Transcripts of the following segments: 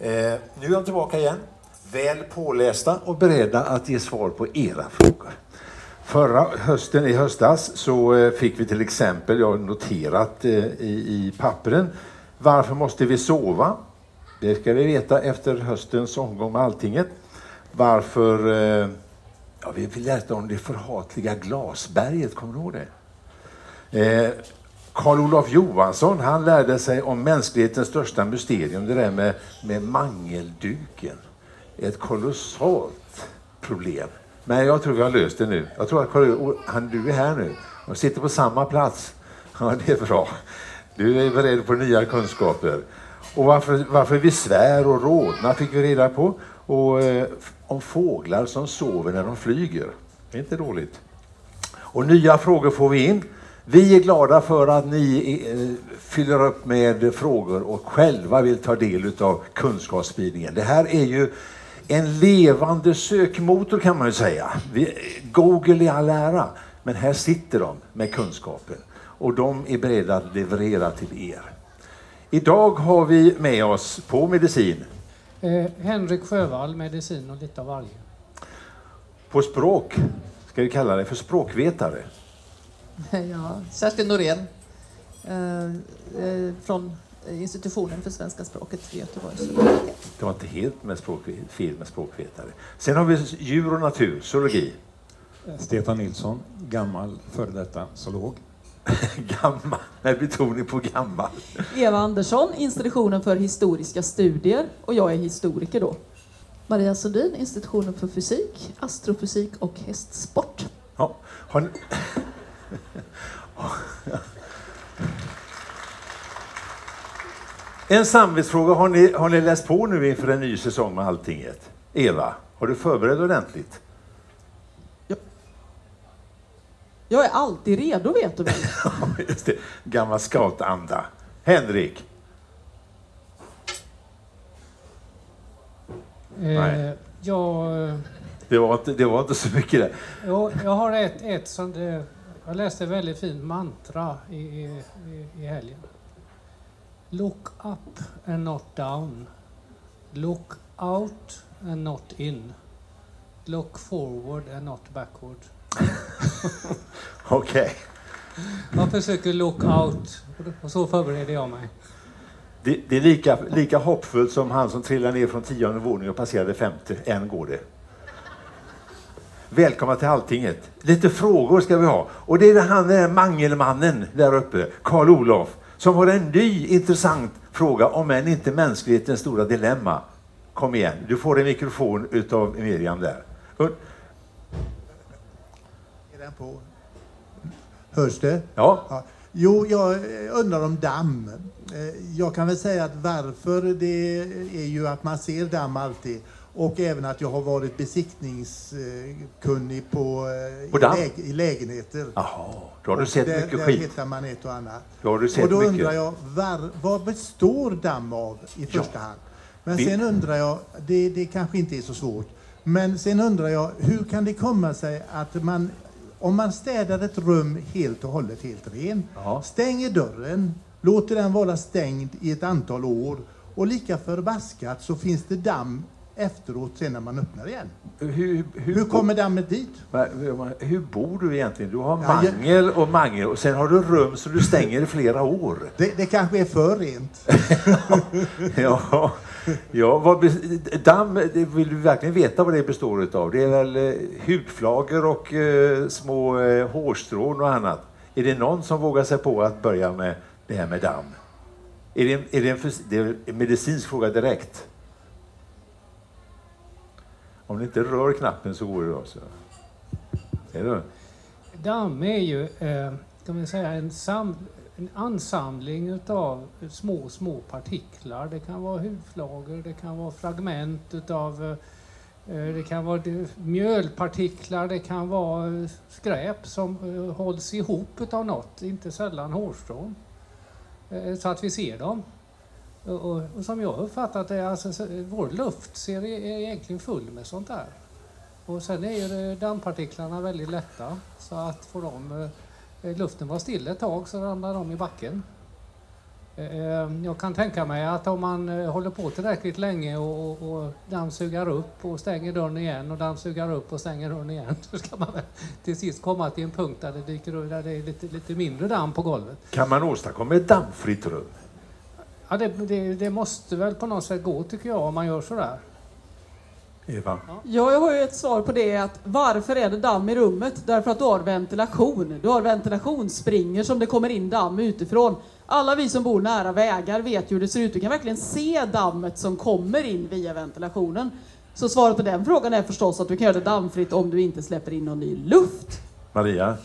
Eh, nu är de tillbaka igen, väl pålästa och beredda att ge svar på era frågor. Förra hösten, i höstas, så eh, fick vi till exempel, jag har noterat eh, i, i pappren, varför måste vi sova? Det ska vi veta efter höstens omgång med Alltinget. Varför... Eh, ja, vi, vi läste om det förhatliga glasberget, kommer du ihåg det? Eh, Karl-Olof Johansson han lärde sig om mänsklighetens största mysterium, det där med, med mangelduken. Ett kolossalt problem. Men jag tror vi har löst det nu. Jag tror att Karl, han, du är här nu och sitter på samma plats. Ja, det är bra. Du är beredd på nya kunskaper. Och varför, varför vi svär och rodnar fick vi reda på. Och eh, om fåglar som sover när de flyger. Det är inte dåligt. Och nya frågor får vi in. Vi är glada för att ni eh, fyller upp med frågor och själva vill ta del av kunskapsspridningen. Det här är ju en levande sökmotor kan man ju säga. Google i all ära, men här sitter de med kunskapen och de är beredda att leverera till er. Idag har vi med oss på medicin eh, Henrik Sjövall, medicin och lite av varje. På språk ska vi kalla det för språkvetare. Ja, Kerstin Norén eh, eh, från institutionen för svenska språket i Göteborg. Det var inte helt med språk, fel med språkvetare. Sen har vi djur och natur, zoologi. Stefan Nilsson, gammal före detta zoolog. gammal, med betoning på gammal. Eva Andersson, institutionen för historiska studier och jag är historiker då. Maria Sundin, institutionen för fysik, astrofysik och hästsport. Ja, har ni... En samvetsfråga. Har ni, har ni läst på nu inför en ny säsong med Alltinget? Eva, har du förberett ordentligt? Jag, jag är alltid redo, vet du väl? Just det, gammal scoutanda. Henrik? Eh, Nej. Jag... Det var, inte, det var inte så mycket det. Jag, jag har ett, ett som det, jag läste ett väldigt fint mantra i, i, i helgen. Look up and not down. Look out and not in. Look forward and not backward. Okej. Okay. Jag försöker look out och så förbereder jag mig. Det, det, är lika, lika hoppfullt som han som trillade ner från tionde våningen och passerade femte. Än går det. Välkomna till Alltinget. Lite frågor ska vi ha. Och det är han den mangelmannen där uppe, Karl Olof som har en ny intressant fråga, om än inte mänsklighetens stora dilemma. Kom igen, du får en mikrofon utav Miriam där. Är den på? Hörs det? Ja. ja. Jo, jag undrar om damm. Eh, jag kan väl säga att varför det är ju att man ser damm alltid och även att jag har varit besiktningskunnig på, eh, på i, i, lägenheter. Jaha, då har du sett där, mycket där skit. hittar man ett och annat. Då har du sett och då mycket. undrar jag, var, vad består damm av i första ja. hand? Men Vi... sen undrar jag, det, det kanske inte är så svårt, men sen undrar jag, hur kan det komma sig att man, om man städar ett rum helt och hållet helt rent, ja. stänger dörren, låter den vara stängd i ett antal år och lika förbaskat så finns det damm efteråt sen när man öppnar igen. Hur, hur, hur kommer dammet dit? Hur bor du egentligen? Du har mangel och mangel och sen har du rum som du stänger i flera år. Det, det kanske är för rent. ja, ja vad, damm, vill du verkligen veta vad det består av? Det är väl eh, hudflagor och eh, små eh, hårstrån och annat. Är det någon som vågar sig på att börja med det här med damm? Är det, är det, en, det är en medicinsk fråga direkt? Om ni inte rör knappen så går det bra. Så. Ser du? Damm är ju eh, kan man säga, en, sam, en ansamling utav små, små partiklar. Det kan vara hudflagor, det kan vara fragment utav eh, eh det kan vara mjölpartiklar, det kan vara eh, skräp som eh, hålls ihop utav något, inte sällan hårstrån. Eh, så att vi ser dem. Och, och, som jag uppfattat det, alltså, vår luft ser, e-, är egentligen full med sånt där. Och sen är ju dammpartiklarna väldigt lätta så att får de, eh, luften vara still ett tag så ramlar de i backen. Eh, eh, jag kan tänka mig att om man håller på tillräckligt länge och, och, dammsugar upp och stänger dörren igen och dammsugar upp och stänger dörren igen så ska man väl till sist komma till en punkt där det dyker där det är lite, lite mindre damm på golvet. Kan man åstadkomma ett dammfritt rum? Ja, det, det, det måste väl på något sätt gå tycker jag om man gör sådär. Eva? Ja, jag har ju ett svar på det. Att varför är det damm i rummet? Därför att du har ventilation. Du har ventilationsspringer som det kommer in damm utifrån. Alla vi som bor nära vägar vet ju hur det ser ut. Du kan verkligen se dammet som kommer in via ventilationen. Så svaret på den frågan är förstås att du kan göra det dammfritt om du inte släpper in någon ny luft. Maria?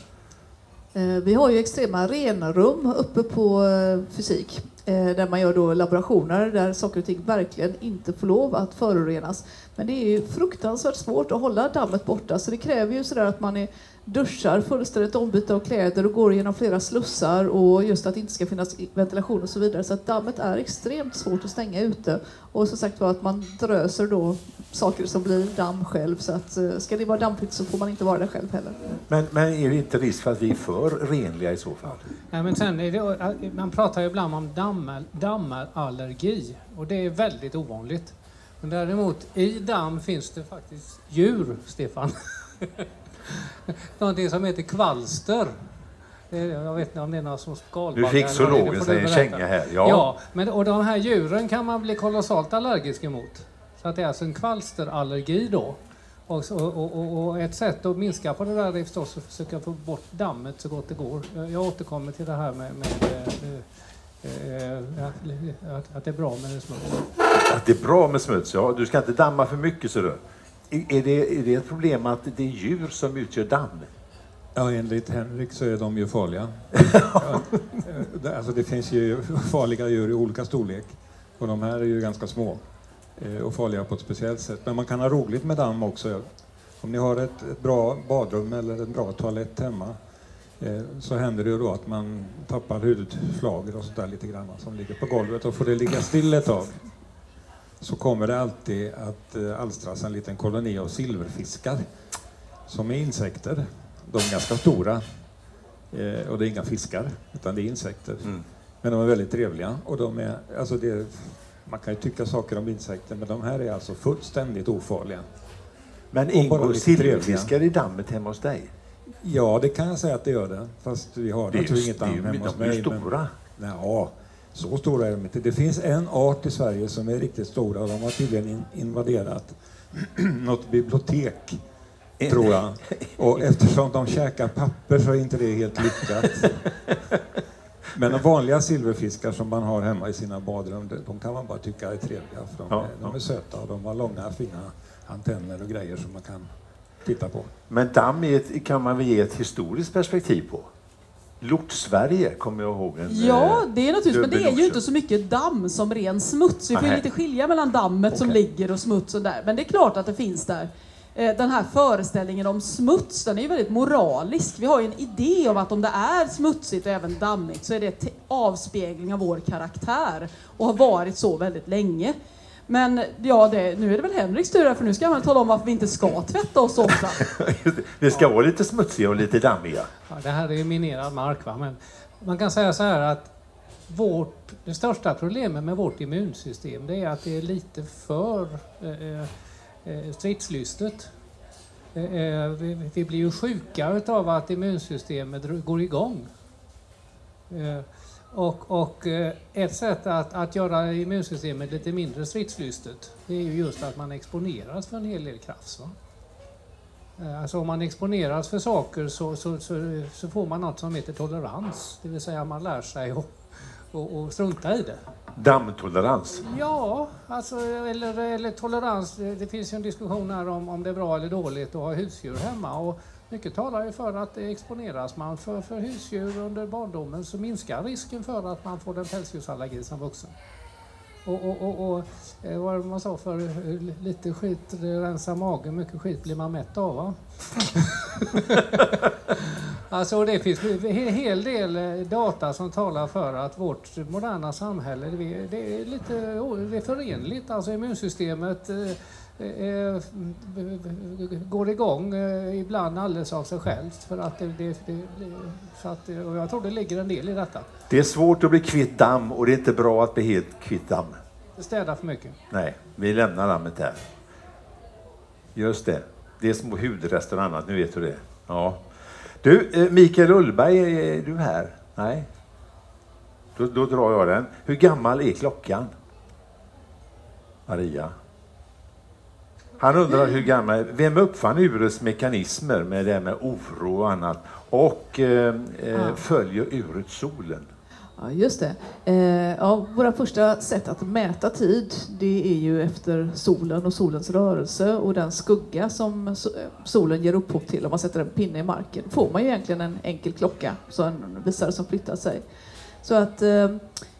Eh, Vi har ju extrema renrum uppe på eh, fysik Eh, där man gör då laborationer där saker och ting verkligen inte får lov att förorenas. Men det är ju fruktansvärt svårt att hålla dammet borta så det kräver ju sådär att man är duschar fullständigt ombyte av kläder och går genom flera slussar och just att det inte ska finnas ventilation och så vidare. Så att dammet är extremt svårt att stänga ute. Och som sagt var att man dröser då saker som blir damm själv. Så att eh, ska det vara dammfritt så får man inte vara där själv heller. Men, men är det inte risk för att vi är för renliga i så fall? Nej, men sen är det, man pratar ju ibland om dammar, dammallergi och det är väldigt ovanligt. Men däremot i damm finns det faktiskt djur, Stefan. Någonting som heter kvalster. Jag vet inte om det är några som skalbaggar. Nu fick zoologen sig du en känga här. Ja, Ja. men, och de här djuren kan man bli kolossalt allergisk emot. Så att det är alltså en kvalsterallergi då. Och, och, och, och ett sätt att minska på det där är förstås att försöka få bort dammet så gott det går. Jag, jag återkommer till det här med, med eh, eh, eh, att, att det är bra med smuts. Att det är bra med smuts, ja. Du ska inte damma för mycket, så du. Är det, är det ett problem att det är djur som utgör damm? Ja, enligt Henrik så är de ju farliga. ja, det- alltså det finns ju farliga djur i olika storlek. Och de här är ju ganska små eh, och farliga på ett speciellt sätt. Men man kan ha roligt med damm också. Om ni har ett, ett bra badrum eller en bra toalett hemma eh, så händer det ju då att man tappar hudflagor och sånt där lite grann som ligger på golvet och får det ligga still ett tag så kommer det alltid att eh, alstras en liten koloni av silverfiskar som är insekter. De är ganska stora eh, och det är inga fiskar utan det är insekter. Mm. Men de är väldigt trevliga och de är, alltså det, man kan ju tycka saker om insekter men de här är alltså fullständigt ofarliga. Men ingår silverfiskar i dammet hemma hos dig? Ja, det kan jag säga att det gör det. Fast vi har Det naturligtvis inget damm hemma hos de är ju mig. men- stora. Ja, så stora är de inte. Det finns en art i Sverige som är riktigt stora och de har tydligen in, invaderat något bibliotek, tror jag. Och eftersom de käkar papper så är inte det helt lyckat. Men de vanliga silverfiskar som man har hemma i sina badrum, de- kan man bara tycka är trevliga. För de, Ja, är, de är söta och de har långa fina antenner och grejer som man kan titta på. Men damm ett, kan man väl ge ett historiskt perspektiv på? Lort-Sverige kommer jag ihåg. En, Ja, eh, det är naturligtvis, men det är ju inte så mycket damm som ren smuts. Vi får ju lite skilja mellan dammet som Okej. ligger och smutsen där. Men det är klart att det finns där. Eh, Den här föreställningen om smuts, den är ju väldigt moralisk. Vi har ju en idé om att om det är smutsigt och även dammigt så är det avspegling av vår karaktär och har varit så väldigt länge. Men ja, det, nu är det väl Henriks tur här, för nu ska han tala om varför vi inte ska tvätta oss så ofta. Vi ska vara lite smutsiga och lite dammiga. Ja, det här är ju minerad mark. Va? Men man kan säga så här att vårt, det största problemet med vårt immunsystem det är att det är lite för eh, eh, stridslystet. Eh, eh, vi, vi blir ju sjuka utav att immunsystemet går igång. Eh, och och eh, ett sätt att, att göra immunsystemet lite mindre stridslystet det är ju just att man exponeras för en hel del krafts. Va? Eh, Alltså om man exponeras för saker så, så, så, så får man något som heter tolerans. Det vill säga man lär sig att och, och strunta i det. Dammtolerans. Ja, alltså, eller, eller tolerans. Det, det finns ju en diskussion här om, om det är bra eller dåligt att ha husdjur hemma. Och mycket talar ju för att exponeras man för, för husdjur under barndomen så minskar risken för att man får en pälsdjursallergi som vuxen. Och, och, och, och eh, vad det man sa för eh, lite skit rensar magen, mycket skit blir man mätt av va? Alltså det finns en hel del eh, data som talar för att vårt moderna samhälle, det det är lite det är förenligt. Alltså immunsystemet eh, går igång eh, ibland alldeles av sig självt. För att det, det, det, så att, och jag tror det ligger en del i detta. Det är svårt att bli kvitt damm och det är inte bra att bli helt kvitt damm. Det städar för mycket. Nej, vi lämnar dammet där. Just det. Det är små hudrester och annat, nu vet du det. Ja. Du, eh, Mikael Ullberg, är du här? Nej? Då, då drar jag den. Hur gammal är klockan? Maria? Han undrar hur gammal, vem uppfann urets mekanismer med det med oro och annat och eh, eh, Ah. följer uret solen? Ja, just det. Eh, ja, våra första sätt att mäta tid det är ju efter solen och solens rörelse och den skugga som so- solen ger upphov till om man sätter en pinne i marken. får man ju egentligen en enkel klocka, så en visare som flyttar sig. Så att eh,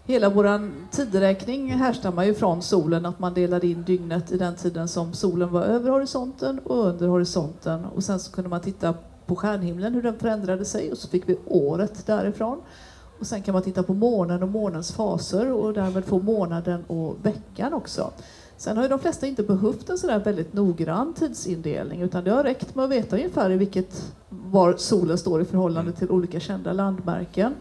hela vår tideräkning härstammar ju från solen, att man delade in dygnet i den tiden som solen var över horisonten och under horisonten och sen så kunde man titta på stjärnhimlen hur den förändrade sig och så fick vi året därifrån. Och sen kan man titta på månen och månens faser och därmed få månaden och veckan också. Sen har ju de flesta inte behövt en sådär väldigt noggrann tidsindelning utan det har räckt med att veta ungefär i vilket, var solen står i förhållande till olika kända landmärken.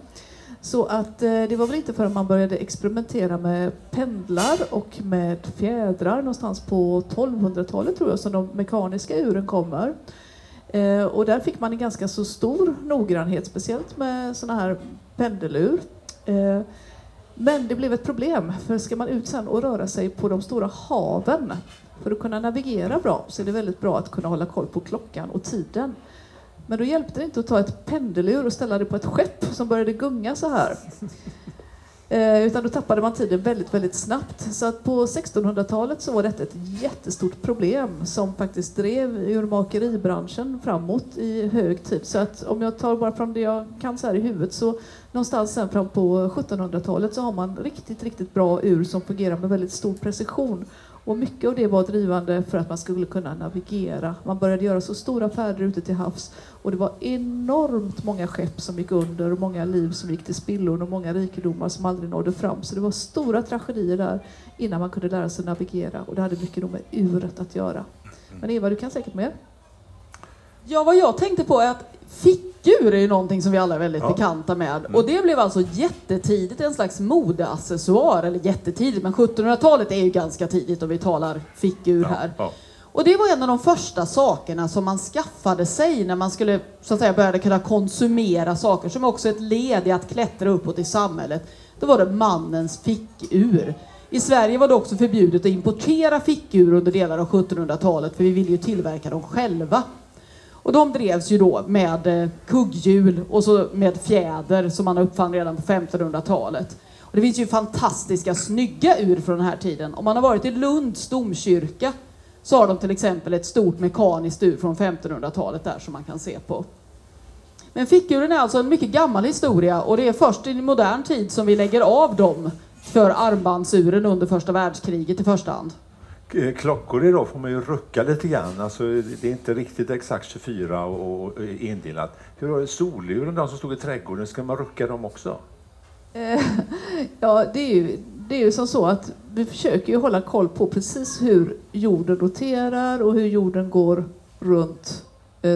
Så att eh, det var väl inte förrän man började experimentera med pendlar och med fjädrar någonstans på 1200-talet tror jag som de mekaniska uren kommer. Eh, och där fick man en ganska så stor noggrannhet, speciellt med sådana här pendelur. Eh, men det blev ett problem, för ska man ut sen och röra sig på de stora haven för att kunna navigera bra så är det väldigt bra att kunna hålla koll på klockan och tiden. Men då hjälpte det inte att ta ett pendelur och ställa det på ett skepp som började gunga så här. Eh, utan då tappade man tiden väldigt, väldigt snabbt. Så att på 1600-talet så var detta ett jättestort problem som faktiskt drev urmakeribranschen framåt i hög tid. Så att om jag tar bara från det jag kan så här i huvudet så någonstans sen fram på 1700-talet så har man riktigt, riktigt bra ur som fungerar med väldigt stor precision. Och mycket av det var drivande för att man skulle kunna navigera. Man började göra så stora färder ute till havs och det var enormt många skepp som gick under och många liv som gick till spillor och många rikedomar som aldrig nådde fram. Så det var stora tragedier där innan man kunde lära sig navigera och det hade mycket med uret att göra. Men Eva, du kan säkert mer? Ja, vad jag tänkte på är att fickur är ju någonting som vi alla är väldigt Ja. bekanta med. Och det blev alltså jättetidigt en slags modeaccessoar, eller jättetidigt, men 1700-talet är ju ganska tidigt om vi talar fickur här. Ja. Och det var en av de första sakerna som man skaffade sig när man skulle så att säga började kunna konsumera saker som också ett led i att klättra uppåt i samhället. Då var det mannens fickur. I Sverige var det också förbjudet att importera fickur under delar av 1700-talet för vi ville ju tillverka dem själva. Och de drevs ju då med eh, kugghjul och så med fjäder som man uppfann redan på 1500-talet. Och det finns ju fantastiska snygga ur från den här tiden. Om man har varit i Lunds domkyrka så har de till exempel ett stort mekaniskt ur från 1500-talet där som man kan se på. Men fickuren är alltså en mycket gammal historia och det är först i modern tid som vi lägger av dem för armbandsuren under första världskriget i första hand. Eh, klockor idag får man ju rucka lite grann. Alltså, det är inte riktigt exakt 24 och, och indelat. Hur var det soluren, de som stod i trädgården, ska man rucka dem också? Eh, ja, det är, ju, det är ju som så att vi försöker ju hålla koll på precis hur jorden roterar och hur jorden går runt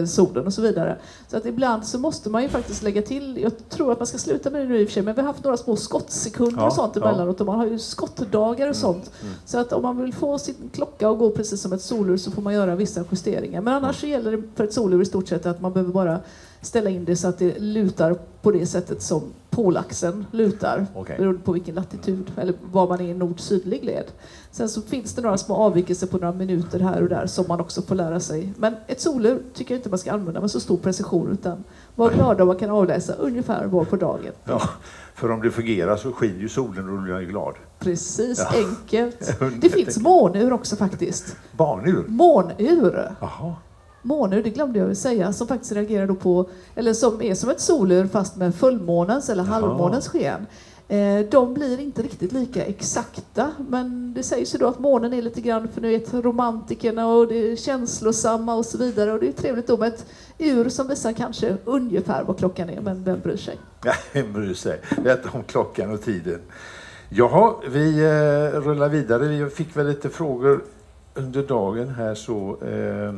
solen och så vidare. Så att ibland så måste man ju faktiskt lägga till, jag tror att man ska sluta med det nu i och för sig, men vi har haft några små skottsekunder Ja, och sånt ja. Mm, emellanåt och man har ju skottdagar och sånt. Så att om man vill få sin klocka att gå precis som ett solur så får man göra vissa justeringar. Men annars så gäller det för ett solur i stort sett att man behöver bara ställa in det så att det lutar på det sättet som polaxeln lutar. Okej. Beroende på vilken latitud eller var man är i nord-sydlig led. Sen så finns det några små avvikelser på några minuter här och där som man också får lära sig. Men ett solur tycker jag inte man ska använda med så stor precision utan var glada man kan avläsa ungefär var på dagen. Ja, för om det fungerar så skiner ju solen och blir jag glad. Precis, Ja. enkelt. Det finns månur också faktiskt. Barnur? Månur. Jaha. Månur, det glömde jag väl säga, som faktiskt reagerar då på, eller som är som ett solur fast med fullmånens eller halvmånens sken. Eh, de blir inte riktigt lika exakta, men det sägs ju då att månen är lite grann för nu vet romantikerna och det är känslosamma och så vidare. Och det är trevligt då med ett ur som visar kanske ungefär vad klockan är, men vem bryr sig? vem bryr sig? Detta om klockan och tiden. Jaha, vi eh, rullar vidare. Vi fick väl lite frågor under dagen här så. Eh,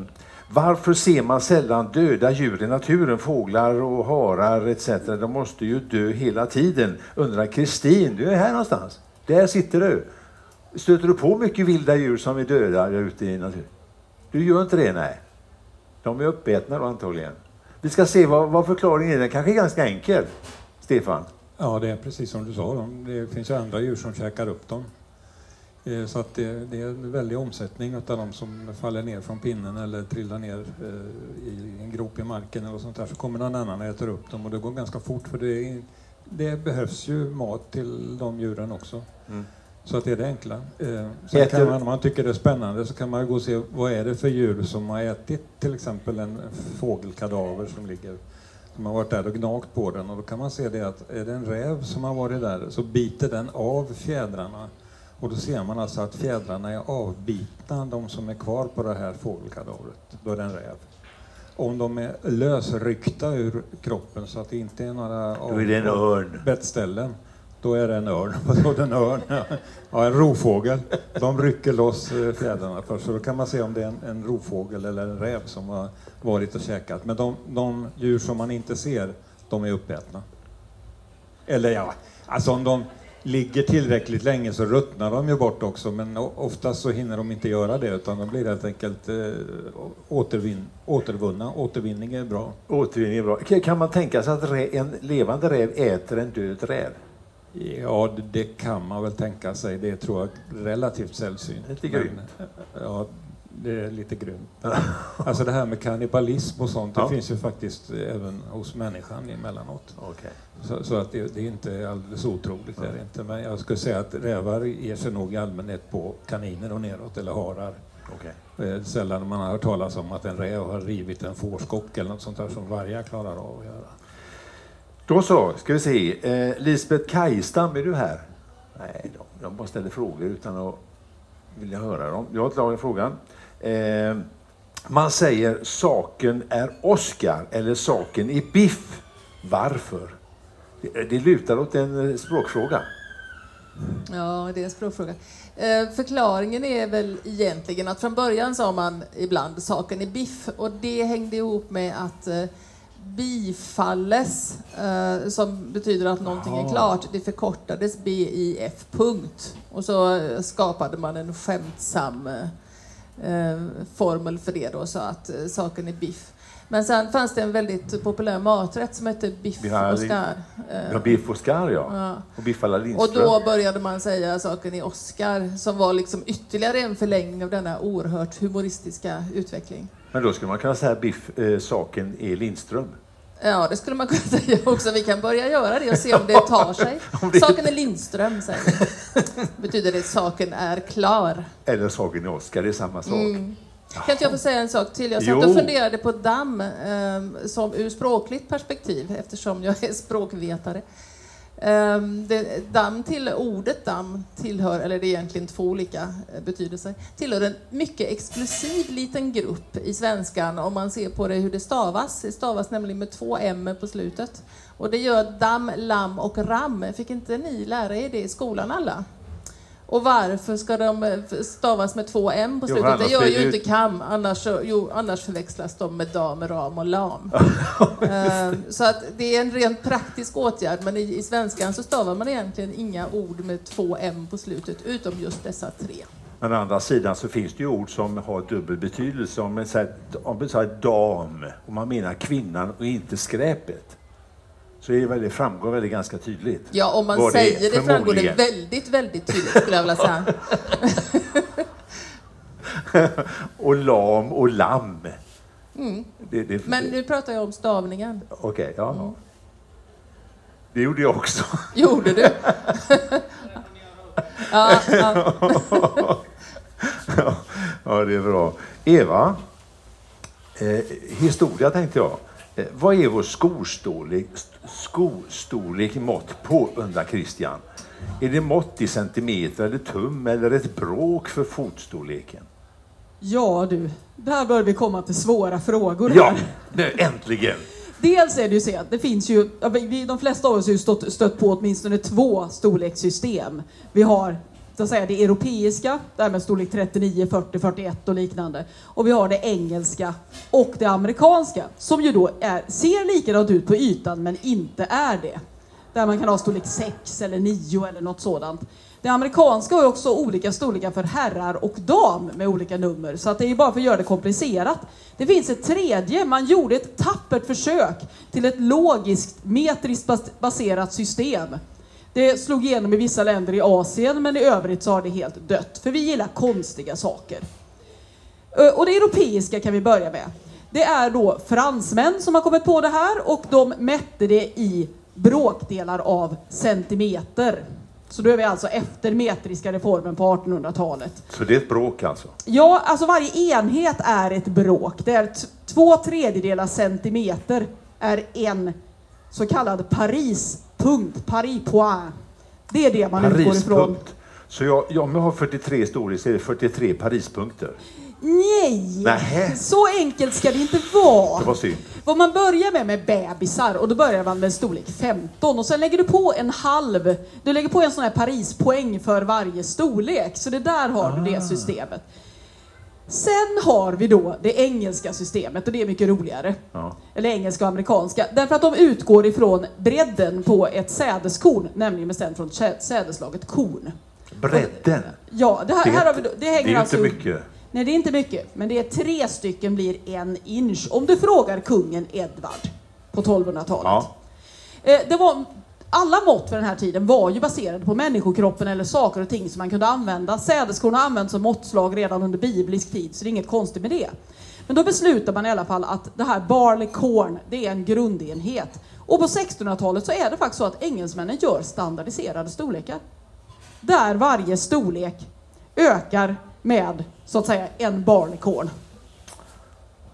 varför ser man sällan döda djur i naturen? Fåglar och harar etc. De måste ju dö hela tiden. Undrar Kristin, du är här någonstans. Där sitter du. Stöter du på mycket vilda djur som är döda ute i naturen? Du gör inte det, nej. De är uppätna då antagligen. Vi ska se vad, vad förklaringen är. Den kanske är ganska enkel. Stefan? Ja, det är precis som du sa. Det finns ju andra djur som käkar upp dem. Eh, så att det, det, är en väldig omsättning av de som faller ner från pinnen eller trillar ner eh, i en grop i marken eller sånt där. Så kommer någon annan och äter upp dem och det går ganska fort för det, det behövs ju mat till de djuren också. Mm. Så att det är det enkla. Eh, sen kan man, om man tycker det är spännande så kan man gå och se vad är det för djur som har ätit till exempel en fågelkadaver som ligger som har varit där och gnagt på den och då kan man se det att är det en räv som har varit där så biter den av fjädrarna och då ser man alltså att fjädrarna är avbitna, de som är kvar på det här fågelkadavret. Då är det en räv. Om de är lösryckta ur kroppen så att det inte är några då är det en örn. bettställen, då är det en örn. Vadå en örn? Ja, en rovfågel. De rycker loss eh, fjädrarna först, så då kan man se om det är en, en rovfågel eller en räv som har varit och käkat. Men de, de djur som man inte ser, de är uppätna. Eller ja, alltså om de ligger tillräckligt länge så ruttnar de ju bort också men oftast så hinner de inte göra det utan de blir helt enkelt eh, återvin återvunna. Återvinning är bra. Återvinning är bra. Kan man tänka sig att en levande räv äter en död räv? Ja, det kan man väl tänka sig. Det tror jag relativt sällsynt. Lite grymt. Ja, det är lite grymt. Alltså det här med kannibalism och sånt, ja. det finns ju faktiskt även hos människan emellanåt. Okay. Så, så att det, det, är inte alldeles otroligt. Ja. Är inte. Men jag skulle säga att rävar ger sig nog i allmänhet på kaniner och neråt, eller harar. Okay. Eh, sällan man har hört talas om att en räv har rivit en fårskock eller något sånt där som vargar klarar av att göra. Då så, ska vi se. Eh, Lisbeth Kajstam, är du här? Nej, de, de bara ställer frågor utan att vill jag höra dem. Jag har tagit frågan. Eh, man säger saken är Oscar eller saken är Biff. Varför? Det, eh, det lutar åt en eh, språkfråga. Ja, det är en språkfråga. Eh, förklaringen är väl egentligen att från början sa man ibland saken är biff och det hängde ihop med att eh, bifalles, eh, som betyder att någonting är klart, det förkortades BIF, punkt. Och så skapade man en skämtsam eh, formel för det då, så att eh, saken är biff. Men sen fanns det en väldigt populär maträtt som hette biff Oscar. Ja, biff Oscar ja. ja. Och biff alla Lindström. Och då började man säga saken i Oscar som var liksom ytterligare en förlängning av denna oerhört humoristiska utveckling. Men då skulle man kunna säga biff, eh, saken är Lindström. Ja, det skulle man kunna säga också. Vi kan börja göra det och se om det tar sig. Saken är Lindström, säger vi. Betyder det saken är klar. Eller saken är Oskar, det är samma sak. Mm. Kan inte jag få säga en sak till? Jag satt och funderade på damm eh, som ur språkligt perspektiv eftersom jag är språkvetare. Ehm, det, damm till, ordet damm tillhör, eller det är egentligen två olika eh, betydelser, tillhör en mycket exklusiv liten grupp i svenskan om man ser på det hur det stavas. Det stavas nämligen med två m på slutet. Och det gör damm, lamm och ram. Fick inte ni lära er det i skolan alla? Och varför ska de eh, stavas med två m på slutet? Jo, det gör ju inte kam, annars, jo, annars förväxlas de med dam, ram och lam. uh, så att det är en rent praktisk åtgärd, men i, i svenskan så stavar man egentligen inga ord med två m på slutet, utom just dessa tre. Men å andra sidan så finns det ju ord som har dubbel betydelse. Om man säger, om man säger dam, och man menar kvinnan och inte skräpet så är det, väldigt, framgår väldigt ganska tydligt. Ja, om man säger det, det framgår det väldigt, väldigt tydligt skulle jag vilja säga. och lam och lamm. Mm. Det, det, Men nu pratar jag om stavningen. Okej, okay, ja. Mm. Det gjorde jag också. Gjorde du? ja, ja. ja, det är bra. Eva, eh, historia tänkte jag. Eh, vad är vår skostorlek, skostorlek mått på, undrar Christian. Är det mått i centimeter eller tum eller ett bråk för fotstorleken? Ja du, där börjar vi komma till svåra frågor. Ja, här. nu äntligen! Dels är det ju så att det finns ju, ja, vi, de flesta av oss har ju stått, stött på åtminstone två storlekssystem. Vi har så att säga, det europeiska, det här med storlek 39, 40, 41 och liknande. Och vi har det engelska och det amerikanska som ju då är, ser likadant ut på ytan men inte är det. Där man kan ha storlek 6 eller 9 eller något sådant. Det amerikanska har ju också olika storlekar för herrar och dam med olika nummer, så att det är bara för att göra det komplicerat. Det finns ett tredje, man gjorde ett tappert försök till ett logiskt, metriskt baserat system. Det slog igenom i vissa länder i Asien, men i övrigt så har det helt dött, för vi gillar konstiga saker. Och det europeiska kan vi börja med. Det är då fransmän som har kommit på det här och de mätte det i bråkdelar av centimeter. Så då är vi alltså efter metriska reformen på 1800-talet. Så det är ett bråk alltså? Ja, alltså varje enhet är ett bråk. Det är två tredjedelar centimeter är en så kallad Parispunkt, Paris point. Det är det man utgår ifrån. Parispunkt. Så jag, jag, har 43 storlek så är det 43 Parispunkter. Nej! Nähä. Så enkelt ska det inte vara. Det var synd. Vad man börjar med med bebisar och då börjar man med storlek 15 och sen lägger du på en halv, du lägger på en sån här Parispoäng för varje storlek. Så det där har du det systemet. Sen har vi då det engelska systemet och det är mycket roligare. Ja. Eller engelska och amerikanska. Därför att de utgår ifrån bredden på ett sädeskorn, nämligen bestämt från sädeslaget korn. Bredden. Ja, det här, Det, här har vi då, det det hänger är ju alltså inte mycket. Nej, det är inte mycket, men det är tre stycken blir en inch. Om du frågar kungen Edvard på 1200-talet. Ja. Eh, det var, alla mått för den här tiden var ju baserade på människokroppen eller saker och ting som man kunde använda. Sädeskorn har använts som måttslag redan under biblisk tid, så det är inget konstigt med det. Men då beslutar man i alla fall att det här barley corn, det är en grundenhet. Och på 1600-talet så är det faktiskt så att engelsmännen gör standardiserade storlekar. Där varje storlek ökar med, så att säga, en barley corn.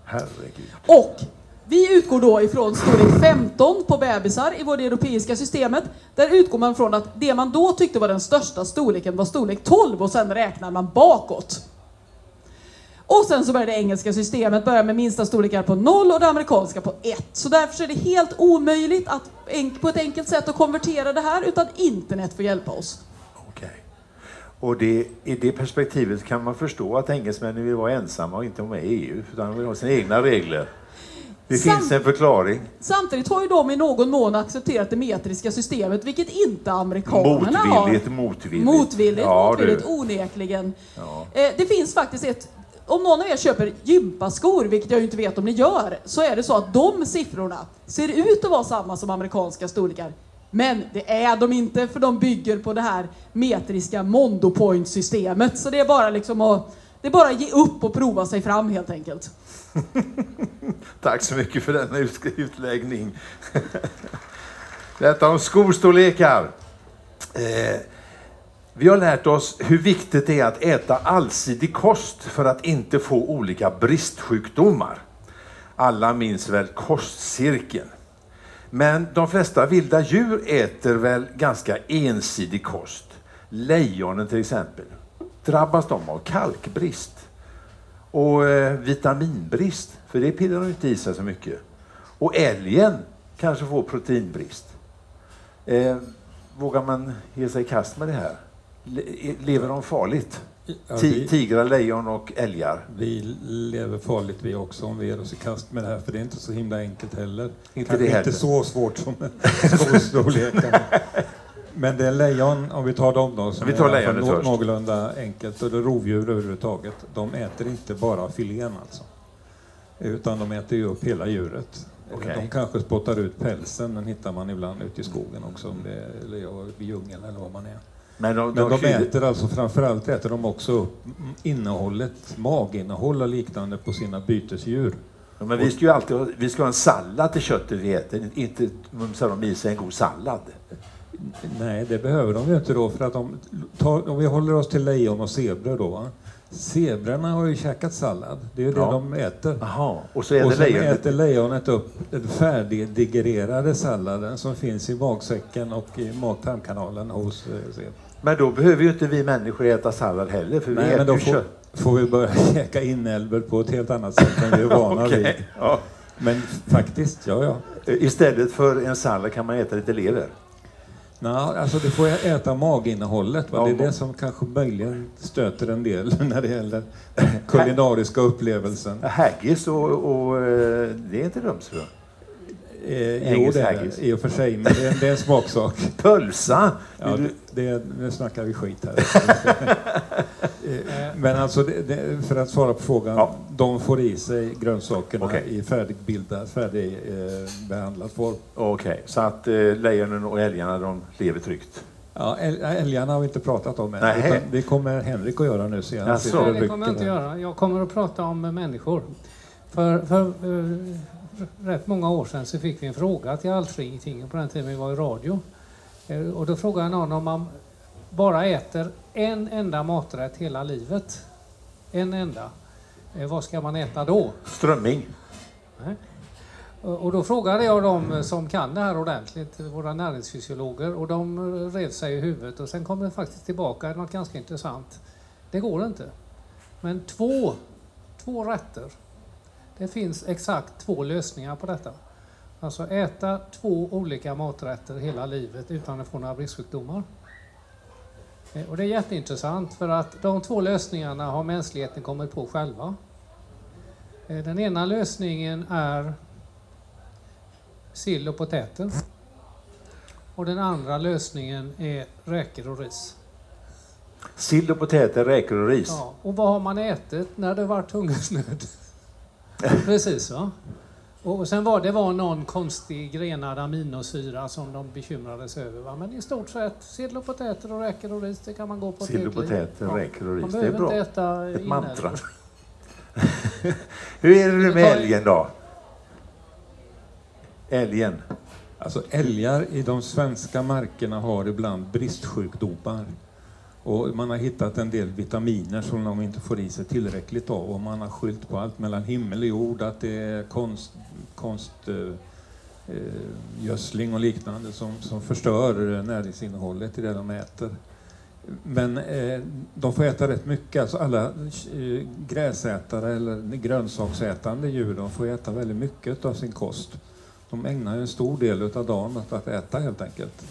Herregud. Och vi utgår då ifrån storlek 15 på bebisar i vårt europeiska systemet. Där utgår man från att det man då tyckte var den största storleken var storlek 12 och sen räknar man bakåt. Och sen så börjar det engelska systemet börja med minsta storlekar på 0 och det amerikanska på 1. Så därför är det helt omöjligt att på ett enkelt sätt att konvertera det här utan internet får hjälpa oss. Okej. Och det, i det perspektivet kan man förstå att engelsmännen vill vara ensamma och inte vara med i EU, utan de vill ha sina egna regler. Det Sam- finns en förklaring. Samtidigt har ju de i någon mån accepterat det metriska systemet, vilket inte amerikanerna har. Motvilligt, motvilligt. Motvilligt, Ja, motvilligt du. onekligen. Ja. Eh, det finns faktiskt ett, om någon av er köper gympaskor, vilket jag ju inte vet om ni gör, så är det så att de siffrorna ser ut att vara samma som amerikanska storlekar. Men det är de inte, för de bygger på det här metriska Mondo Point-systemet. Så det är bara liksom att, det är bara att ge upp och prova sig fram helt enkelt. Tack så mycket för denna utläggning. Detta om skostorlekar. Eh, vi har lärt oss hur viktigt det är att äta allsidig kost för att inte få olika bristsjukdomar. Alla minns väl kostcirkeln. Men de flesta vilda djur äter väl ganska ensidig kost. Lejonen till exempel. Drabbas de av kalkbrist? Och eh, vitaminbrist, för det pillar de inte i sig så mycket. Och älgen kanske får proteinbrist. Eh, vågar man ge sig i kast med det här? Le- lever de farligt? Ja, vi, Tigrar, lejon och älgar? vi lever farligt vi också om vi ger oss i kast med det här, för det är inte så himla enkelt heller. Inte Kanske det heller. inte så svårt som skostorleken. Men det är lejon, om vi tar dem då, som Vi tar är lejonet först. någorlunda enkelt, och det är rovdjur överhuvudtaget. De äter inte bara filén alltså. Utan de äter ju upp hela djuret. Okej. De kanske spottar ut pälsen, den hittar man ibland ute i skogen också, om det är, eller i djungeln eller vad man är. Men de, Men de äter alltså framförallt äter de också upp innehållet, maginnehåll och liknande på sina bytesdjur. Ja, men vi ska ju alltid ha, vi ska ha en sallad till köttet vi äter, inte mumsar de i sig en god sallad. Nej, det behöver de ju inte då för att de, tar, om vi håller oss till lejon och zebror då. va? Zebrorna har ju käkat sallad. Det är ju det Ja. de äter. Jaha, och så och det lejonet. äter lejonet upp den färdigdigererade salladen som finns i magsäcken och i mag-tarmkanalen hos eh, zebran. Men då behöver ju inte vi människor äta sallad heller, för vi Nej, äter men då ju får, kött. får vi börja käka inälvor på ett helt annat sätt än vi är vana vid. Okej, ja. Men faktiskt, ja ja. Istället för en sallad kan man äta lite lever. Nå, alltså du får äta maginnehållet. Va? Det är det som kanske möjligen stöter en del när det gäller den kulinariska upplevelsen. Haggis och, och eh, det är inte dumt. Eh, jo, det är det i och för sig, men det är, det är en smaksak. Pölsa! Ja, det, det, nu snackar vi skit här. Eh, Men alltså, det, det, för att svara på frågan. Ja. De får i sig grönsakerna Okej. i färdigbildad, färdigbehandlad form. Okej, så att eh, lejonen och älgarna de lever tryggt. Ja, äl- älgarna har vi inte pratat om än. Nej. utan Det kommer Henrik att göra nu. Så jag Jaså? sitter och Nej, det kommer jag inte göra. Jag kommer att prata om människor. För, för eh, rätt många år sedan så fick vi en fråga till Alltingen på den tiden vi var i radio. Eh, och då frågade någon om man bara äter en enda maträtt hela livet. En enda. Eh, vad ska man äta då? Strömming. Nej. Och då frågade jag dem som kan det här ordentligt, våra näringsfysiologer, och de rev sig i huvudet. Och sen kom det faktiskt tillbaka något ganska intressant. Det går inte. Men två, två rätter. Det finns exakt två lösningar på detta. Alltså äta två olika maträtter hela livet utan att få några bristsjukdomar. Eh, Och det är jätteintressant för att de två lösningarna har mänskligheten kommit på själva. Eh, Den ena lösningen är sill och potäter. Och den andra lösningen är räkor och ris. Sill och potäter, räkor och ris. Ja, och vad har man ätit när det varit hungersnöd? Precis va? Och sen var det var någon konstig grenad aminosyra som de bekymrade sig över. Va? Men i stort sett sill och potäter och räkor och ris, det kan man gå på Sill och potäter, Ja. räkor och ris. Det är bra. inte äta Ett mantra. Hur är det nu med älgen då? Älgen. Alltså älgar i de svenska markerna har ibland bristsjukdomar. Och man har hittat en del vitaminer som de inte får i sig tillräckligt av och man har skyllt på allt mellan himmel och jord, att det är konst, konst eh, eh, gödsling och liknande som, som förstör näringsinnehållet i det de äter. Men eh, de får äta rätt mycket, alltså alla eh, gräsätare eller grönsaksätande djur, de får äta väldigt mycket av sin kost. De ägnar en stor del av dagen åt att äta helt enkelt.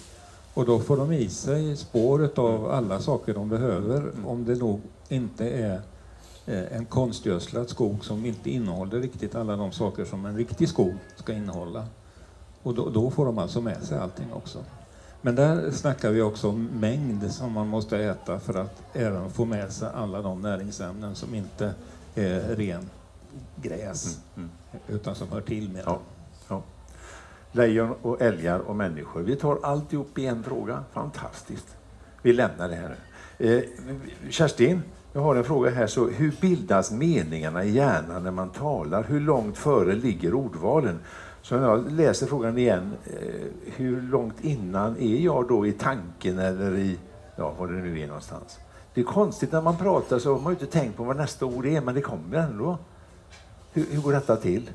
Och då får de i sig spår av alla saker de behöver om det nog inte är eh, en konstgödslad skog som inte innehåller riktigt alla de saker som en riktig skog ska innehålla. Och då, då får de alltså med sig allting också. Men där snackar vi också om mängd som man måste äta för att även få med sig alla de näringsämnen som inte är ren gräs Mm. utan som hör till med. Ja. Lejon och älgar och människor. Vi tar alltihop i en fråga. Fantastiskt. Vi lämnar det här nu. Eh, Kerstin, jag har en fråga här. Så hur bildas meningarna i hjärnan när man talar? Hur långt före ligger ordvalen? Så jag läser frågan igen, eh, hur långt innan är jag då i tanken eller i, ja, var det nu är någonstans? Det är konstigt när man pratar så har man ju inte tänkt på vad nästa ord är, men det kommer ändå. Hur, hur går detta till?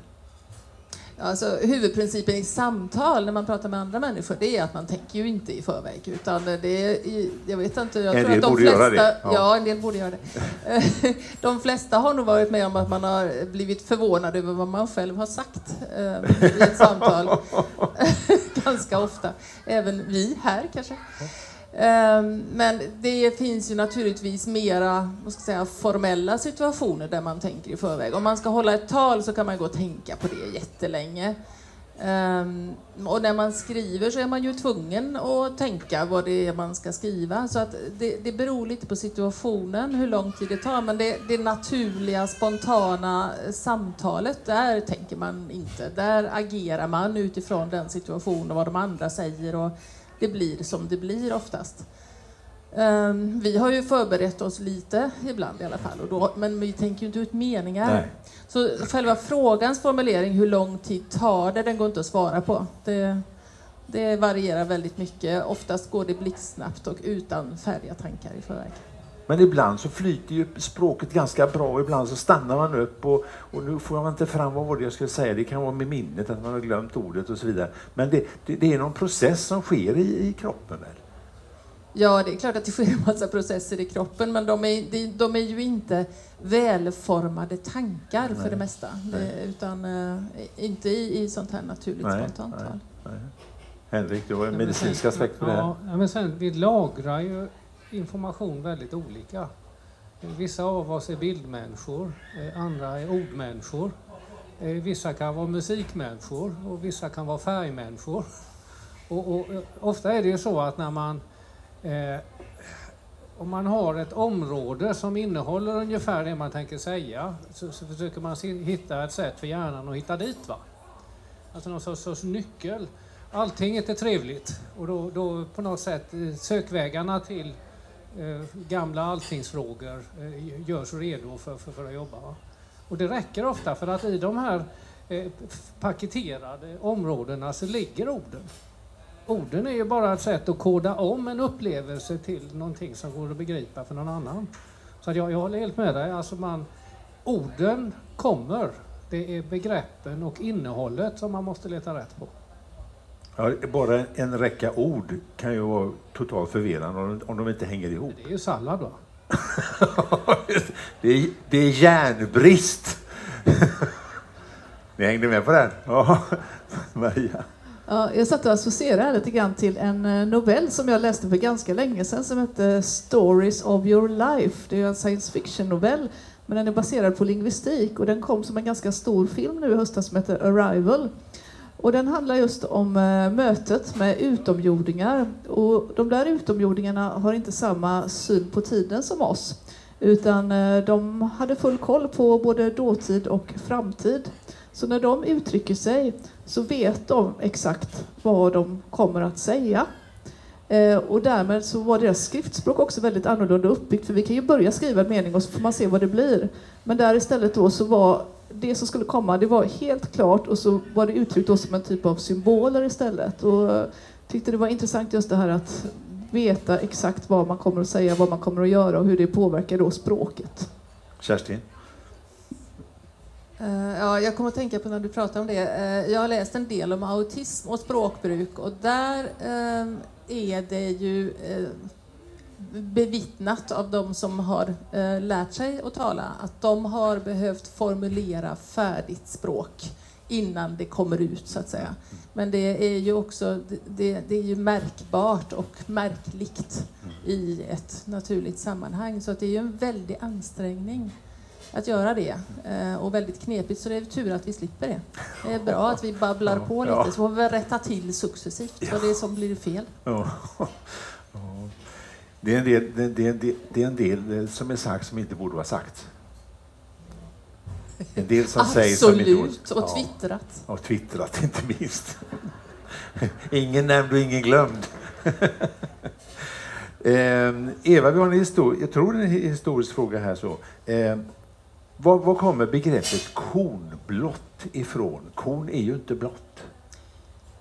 Alltså, huvudprincipen i samtal när man pratar med andra människor det är att man tänker ju inte i förväg. Utan det är, jag vet inte, jag En tror del att de borde flesta, göra det, Ja. ja. en del borde göra det. De flesta har nog varit med om att man har blivit förvånad över vad man själv har sagt eh, i ett samtal. Ganska ofta. Även vi här kanske. Ehm, men det finns ju naturligtvis mera vad ska jag säga, formella situationer där man tänker i förväg. Om man ska hålla ett tal så kan man gå och tänka på det jättelänge. Ehm, och när man skriver så är man ju tvungen att tänka vad det är man ska skriva. Så att det, det beror lite på situationen, hur lång tid det tar. Men det, det naturliga, spontana samtalet, där tänker man inte. Där agerar man utifrån den situationen och vad de andra säger. Och det blir som det blir oftast. Ehm, vi har ju förberett oss lite ibland i alla fall, och då, men vi tänker ju inte ut meningar. Nej. Så själva frågans formulering, hur lång tid tar det, den går inte att svara på. Det, det varierar väldigt mycket. Oftast går det blixtsnabbt och utan färdiga tankar i förväg. Men ibland så flyter ju språket ganska bra och ibland så stannar man upp och, och nu får jag inte fram vad var det jag skulle säga. Det kan vara med minnet, att man har glömt ordet och så vidare. Men det, det, det är någon process som sker i, i kroppen väl? Ja, det är klart att det sker en massa processer i kroppen, men de är, de är ju inte välformade tankar Nej. för det mesta. Det, utan uh, inte i, i sånt här naturligt Nej, spontant nej. Nej. Henrik, du har en medicinsk aspekt på det här. Ja, ja, men sen, vi lagrar ju information väldigt olika. Vissa av oss är bildmänniskor, eh, andra är ordmänniskor. Eh, vissa kan vara musikmänniskor och vissa kan vara färgmänniskor. Och, och, eh, ofta är det ju så att när man eh, om man har ett område som innehåller ungefär det man tänker säga så, så försöker man hitta ett sätt för hjärnan att hitta dit. Va? Alltså någon sorts, sorts nyckel. Alltinget är trevligt och då, då på något sätt sökvägarna till Eh, gamla alltingsfrågor eh, görs redo för, för, för att jobba. Va? Och det räcker ofta för att i de här eh, paketerade områdena så ligger orden. Orden är ju bara ett sätt att koda om en upplevelse till någonting som går att begripa för någon annan. Så att jag, jag håller helt med dig. Alltså man, orden kommer. Det är begreppen och innehållet som man måste leta rätt på. Ja, bara en räcka ord kan ju vara totalt förvirrande om, om de inte hänger ihop. Det är ju sallad va? det, är, det är järnbrist. Ni hängde med på den? Ja, Maria. Ja, jag satt och associerade lite grann till en eh, novell som jag läste för ganska länge sedan som hette Stories of your life. Det är en science fiction-novell, men den är baserad på lingvistik och den kom som en ganska stor film nu i höstas som heter Arrival. Och den handlar just om eh, mötet med utomjordingar. Och de där utomjordingarna har inte samma syn på tiden som oss. Utan eh, de hade full koll på både dåtid och framtid. Så när de uttrycker sig så vet de exakt vad de kommer att säga. Eh, och därmed så var deras skriftspråk också väldigt annorlunda uppbyggt för vi kan ju börja skriva en mening och så får man se vad det blir. Men där istället då så var det som skulle komma, det var helt klart och så var det uttryckt som en typ av symboler istället. Och eh, tyckte det var intressant just det här att veta exakt vad man kommer att säga, vad man kommer att göra och hur det påverkar då språket. Kerstin? Eh, Ja, jag kommer att tänka på när du pratar om det. Eh, Jag har läst en del om autism och språkbruk och där eh, är det ju bevittnat av de som har eh, lärt sig att tala att de har behövt formulera färdigt språk innan det kommer ut så att säga. Men det är ju också det, det är ju märkbart och märkligt i ett naturligt sammanhang så att det är ju en väldig ansträngning att göra det eh, och väldigt knepigt så det är tur att vi slipper det. Det är bra att vi babblar på lite Ja. så får vi rätta till successivt vad det är som blir fel. Ja. Det är, en del, det, det, del, det är en del som är sagt som inte borde vara sagt. En del som sägs som inte borde... Absolut, och twittrat. Ja, och twittrat inte minst. ingen nämnd och ingen glömd. eh, Eva, vi har en historia, jag tror det är en historisk fråga här. så. Eh, var, var kommer begreppet kornblått ifrån? Korn är ju inte blått.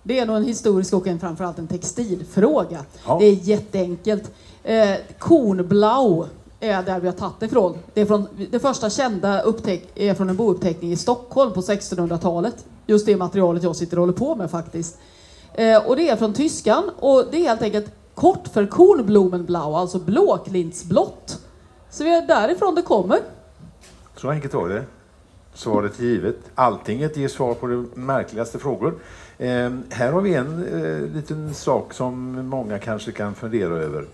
Det är nog en historisk och en, framförallt en textilfråga. Ja. Det är jätteenkelt. Eh, kornblau är där vi har tagit det ifrån. Det, är från, det första kända upptäck, är från en bouppteckning i Stockholm på 1600-talet. Just det materialet jag sitter och håller på med faktiskt. Eh, och det är från tyskan och det är helt enkelt kort för kornblumenblau, alltså blåklintsblått. Så det är därifrån det kommer. Så enkelt var det. Svaret är givet. Alltinget ger svar på de märkligaste frågor. Eh, här har vi en eh, liten sak som många kanske kan fundera över.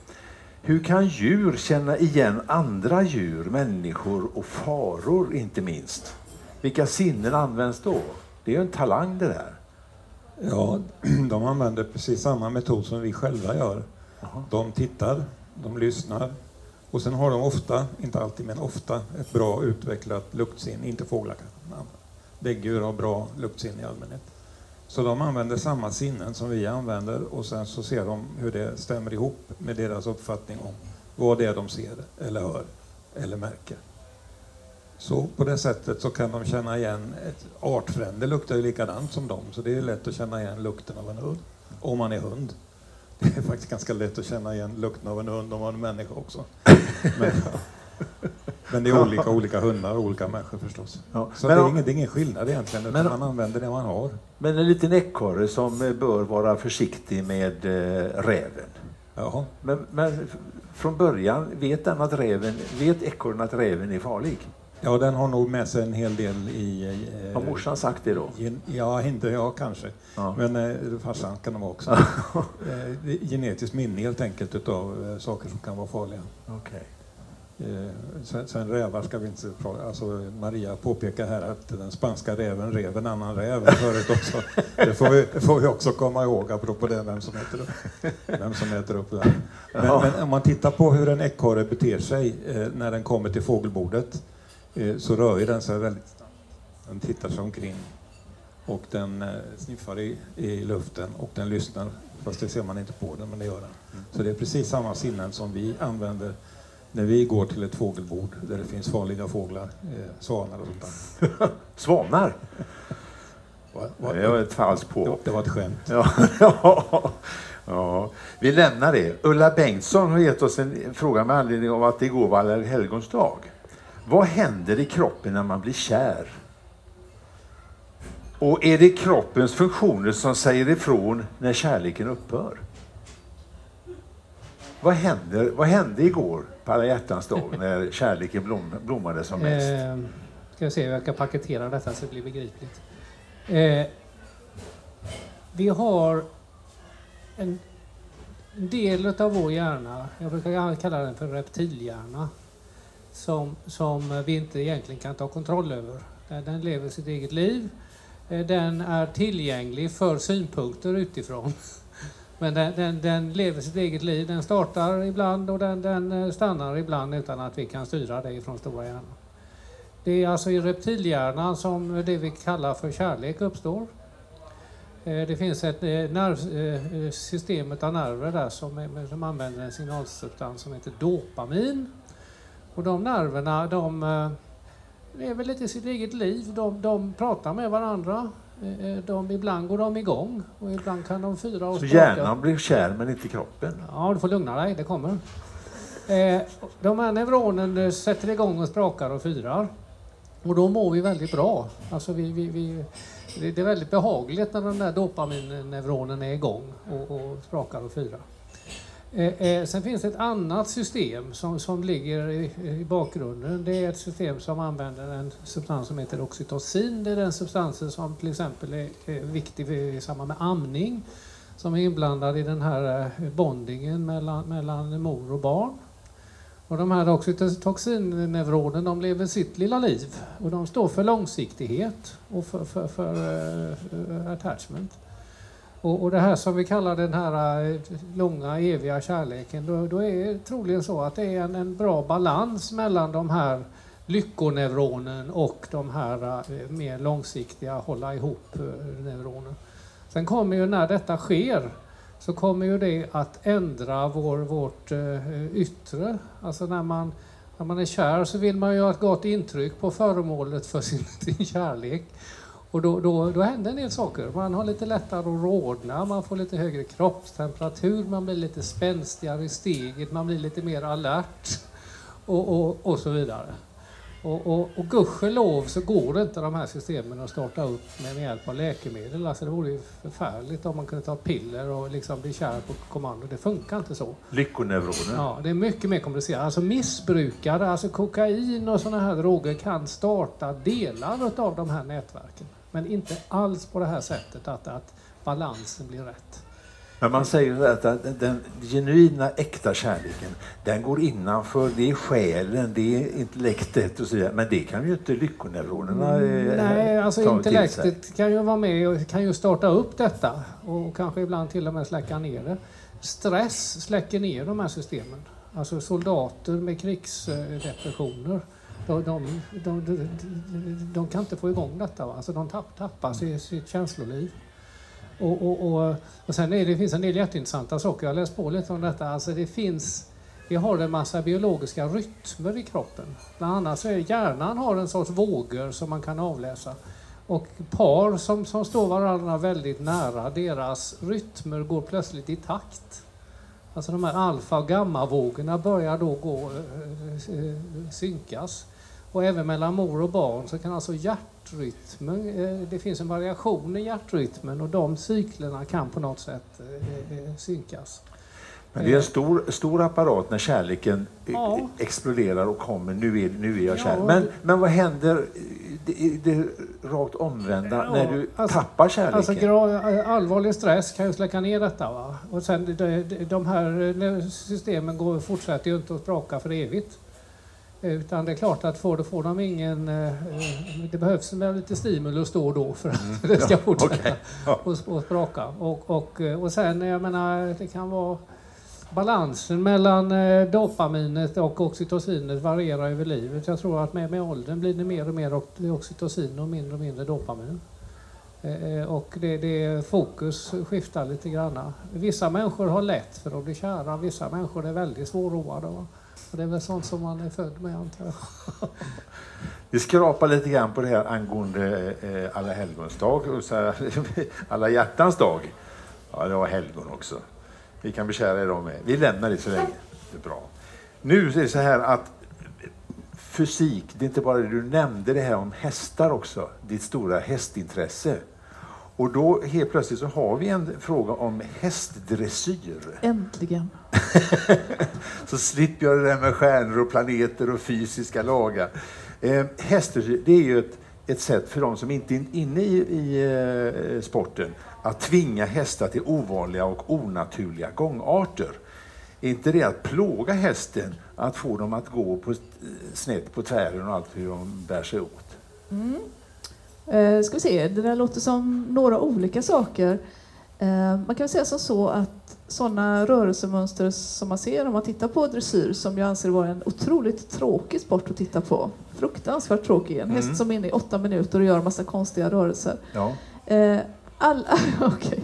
Hur kan djur känna igen andra djur, människor och faror inte minst? Vilka sinnen används då? Det är ju en talang det där. Ja, de använder precis samma metod som vi själva gör. De tittar, de lyssnar och sen har de ofta, inte alltid men ofta, ett bra utvecklat luktsinne. Inte fåglar kanske. Däggdjur har bra luktsinne i allmänhet. Så de använder samma sinnen som vi använder och sen så ser de hur det stämmer ihop med deras uppfattning om vad det är de ser eller hör eller märker. Så på det sättet så kan de känna igen, ett artfrände luktar ju likadant som dem, så det är lätt att känna igen lukten av en hund, om man är hund. Det är faktiskt ganska lätt att känna igen lukten av en hund om man är människa också. Men, men det är olika olika hundar och olika människor förstås. Ja. Så Men det är, om- ingen, det är ingen skillnad egentligen, Men- man använder det man har. Men en liten ekorre som bör vara försiktig med eh, räven. Jaha. Men, men från början, vet den att räven, vet ekorren att räven är farlig? Ja, den har nog med sig en hel del i... eh, Har morsan sagt det då? Gen- Ja, inte jag kanske. Ja. Men eh, farsan kan de ha också. eh, det genetiskt minne helt enkelt utav eh, saker som kan vara farliga. Okej. Eh, sen, sen rävar ska vi inte prata Alltså Maria påpekar här att den spanska räven rev en annan räv förut också. Det får vi, det får vi också komma ihåg apropå det, vem som äter upp, vem som äter upp den. Men, Ja. men om man tittar på hur en ekorre beter sig eh, när den kommer till fågelbordet eh, så rör ju den sig väldigt snabbt. Den tittar sig omkring och den eh, sniffar i, i luften och den lyssnar. Fast det ser man inte på den, men det gör den. Så det är precis samma sinnen som vi använder när vi går till ett fågelbord där det finns farliga fåglar, eh, svanar och sånt där. Svanar? Va- va- Det var ett falskt på. det var ett skämt. Ja, ja, ja. Vi lämnar det. Ulla Bengtsson har gett oss en fråga med anledning av att det igår var alla helgons dag. Vad händer i kroppen när man blir kär? Och är det kroppens funktioner som säger ifrån när kärleken upphör? Vad, händer, vad hände igår på alla hjärtans dag när kärleken blom, blommade som mest? Eh, ska vi se hur jag ska paketera detta så det blir begripligt. Eh, vi har en, del av vår hjärna, jag brukar kalla den för reptilhjärna, som, som vi inte egentligen kan ta kontroll över. Den, den lever sitt eget liv. Eh, Den är tillgänglig för synpunkter utifrån. Men den, den, den lever sitt eget liv. Den startar ibland och den, den eh, stannar ibland utan att vi kan styra det ifrån stora hjärnan. Det är alltså i reptilhjärnan som det vi kallar för kärlek uppstår. Eh, det finns ett eh, nerv, system av nerver där som, som använder en signalsubstans som heter dopamin. Och de nerverna de lever lite sitt eget liv. De, de pratar med varandra. Eh, eh, De, ibland går de igång och ibland kan de fyra och Så språka. hjärnan blir kär men inte kroppen? Ja, du får lugna dig, det kommer. Eh, de här neuronen sätter igång och sprakar och fyrar. Och då mår vi väldigt bra. Alltså vi, vi, vi, det det är väldigt behagligt när den där dopaminneuronen är igång och, och sprakar och fyrar. Eh, eh, sen finns det ett annat system som, som ligger i, i bakgrunden. Det är ett system som använder en substans som heter oxytocin. Det är den substansen som till exempel är, är viktig i samband med amning som är inblandad i den här eh, bondingen mellan, mellan mor och barn. Och de här oxytocinneuronen de lever sitt lilla liv och de står för långsiktighet och för, för, för eh, för attachment. Och, och det här som vi kallar den här eh, långa eviga kärleken, då, då är det troligen så att det är en, en bra balans mellan de här lyckoneuronen och de här eh, mer långsiktiga hålla ihop-neuronen. Eh, Sen kommer ju när detta sker så kommer ju det att ändra vår, vårt yttre. Alltså när man, när man är kär så vill man ju ha ett gott intryck på föremålet för sin, sin kärlek. Och då, då, då händer en del saker. Man har lite lättare att rodna, man får lite högre kroppstemperatur, man blir lite spänstigare i steget, man blir lite mer alert och, och, och så vidare. Och, och, och gudskelov så går det inte de här systemen att starta upp med, hjälp av läkemedel. Alltså det vore ju förfärligt om man kunde ta piller och liksom bli kär på kommando. Det funkar inte så. Lyckoneuroner? Ja, det är mycket mer komplicerat. Alltså missbrukare, alltså kokain och sådana här droger kan starta delar av de här nätverken. Men inte alls på det här sättet att, att balansen blir rätt. Men man säger så att att den genuina, äkta kärleken, den går innanför, det är själen, det är intellektet och så vidare. Men det kan ju inte lyckoneuronerna eh, Nej, alltså ta intellektet kan ju vara med och kan ju starta upp detta och kanske ibland till och med släcka ner det. Stress släcker ner de här systemen. Alltså soldater med krigsdepressioner, de, de, de, de, kan inte få igång detta. Va? Alltså de tapp, tappar sitt, sitt känsloliv. Och, och, och, och sen är det, det finns en del jätteintressanta saker. Jag har läst på lite om detta. Alltså det finns, vi har en massa biologiska rytmer i kroppen. Bland annat så är hjärnan har en sorts vågor som man kan avläsa. Och par som, som står varandra väldigt nära, deras rytmer går plötsligt i takt. Alltså de här alfa och gammavågorna börjar då gå, eh, eh, synkas. Och även mellan mor och barn så kan alltså hjärtrytmen, eh, det finns en variation i hjärtrytmen och de cyklerna kan på något sätt eh, eh, synkas. Men det är en stor, stor apparat när kärleken Ja. exploderar och kommer. Nu är, nu är jag Ja, kär. Men, men vad händer det, det rakt omvända Ja, när du alltså- tappar kärleken? Alltså allvarlig stress kan ju släcka ner detta. Va? Och sen de, de, här systemen går, fortsätter ju inte att spraka för evigt. Utan det är klart att får, får de ingen... eh, Det behövs lite stimulus då och då för att det ska Ja, fortsätta okej. Ja. och, och spraka. Och, och, eh, och sen, jag menar, det kan vara... Balansen mellan eh, dopaminet och oxytocinet varierar över livet. Jag tror att med, med åldern blir det mer och mer ox- oxytocin och mindre och mindre dopamin. Och det, det fokus skiftar lite grann. Vissa människor har lätt för att bli kära, vissa människor är väldigt svårroade. Och det är väl sånt som man är född med antar jag. Vi skrapar lite grann på det här angående eh, alla helgons dag och så här, alla hjärtans dag. Ja, det var helgon också. Vi kan bekära er med. Vi lämnar det så länge. Det är bra. Nu är det så här att fysik, det är inte bara det du nämnde det här om hästar också, ditt stora hästintresse. Och då helt plötsligt så har vi en fråga om hästdressyr. Äntligen. Så slipper jag det där med stjärnor och planeter och fysiska lagar. Eh, hästdressyr, det är ju ett, ett sätt för de som inte är inne i, i eh, sporten att tvinga hästar till ovanliga och onaturliga gångarter. Är inte det att plåga hästen, att få dem att gå på, snett på tvären och allt hur de bär sig åt? Eh, ska vi se, det där låter som några olika saker. Eh, man kan säga som så att sådana rörelsemönster som man ser om man tittar på dressyr, som jag anser vara en otroligt tråkig sport att titta på. Fruktansvärt tråkig. En häst Mm. som är inne i åtta minuter och gör en massa konstiga rörelser. Ja. Alla, okej.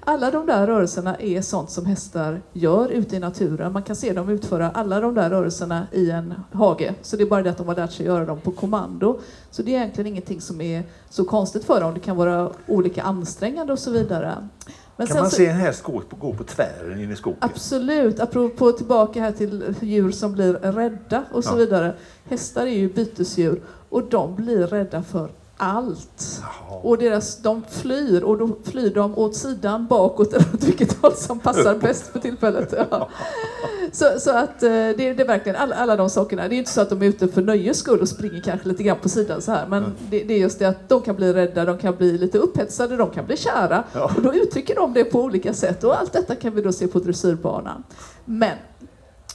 alla de där rörelserna är sånt som hästar gör ute i naturen. Man kan se dem utföra alla de där rörelserna i en hage. Så det är bara det att de har lärt sig göra dem på kommando. Så det är egentligen ingenting som är så konstigt för dem. Det kan vara olika ansträngande och så vidare. Men Kan man se en häst gå på, gå på tvären in i skogen? Absolut, apropå tillbaka här till djur som blir rädda och så Ja. vidare. Hästar är ju bytesdjur och de blir rädda för allt. Och deras, de flyr och då flyr de åt sidan, bakåt eller åt vilket håll som passar bäst för tillfället. Ja. Så, så att eh, det, det är verkligen alla, alla de sakerna. Det är inte så att de är ute för nöjes skull och springer kanske lite grann på sidan så här. Men det, det är just det att de kan bli rädda, de kan bli lite upphetsade, de kan bli kära. Ja. Och då uttrycker de det på olika sätt. Och allt detta kan vi då se på dressyrbanan. Men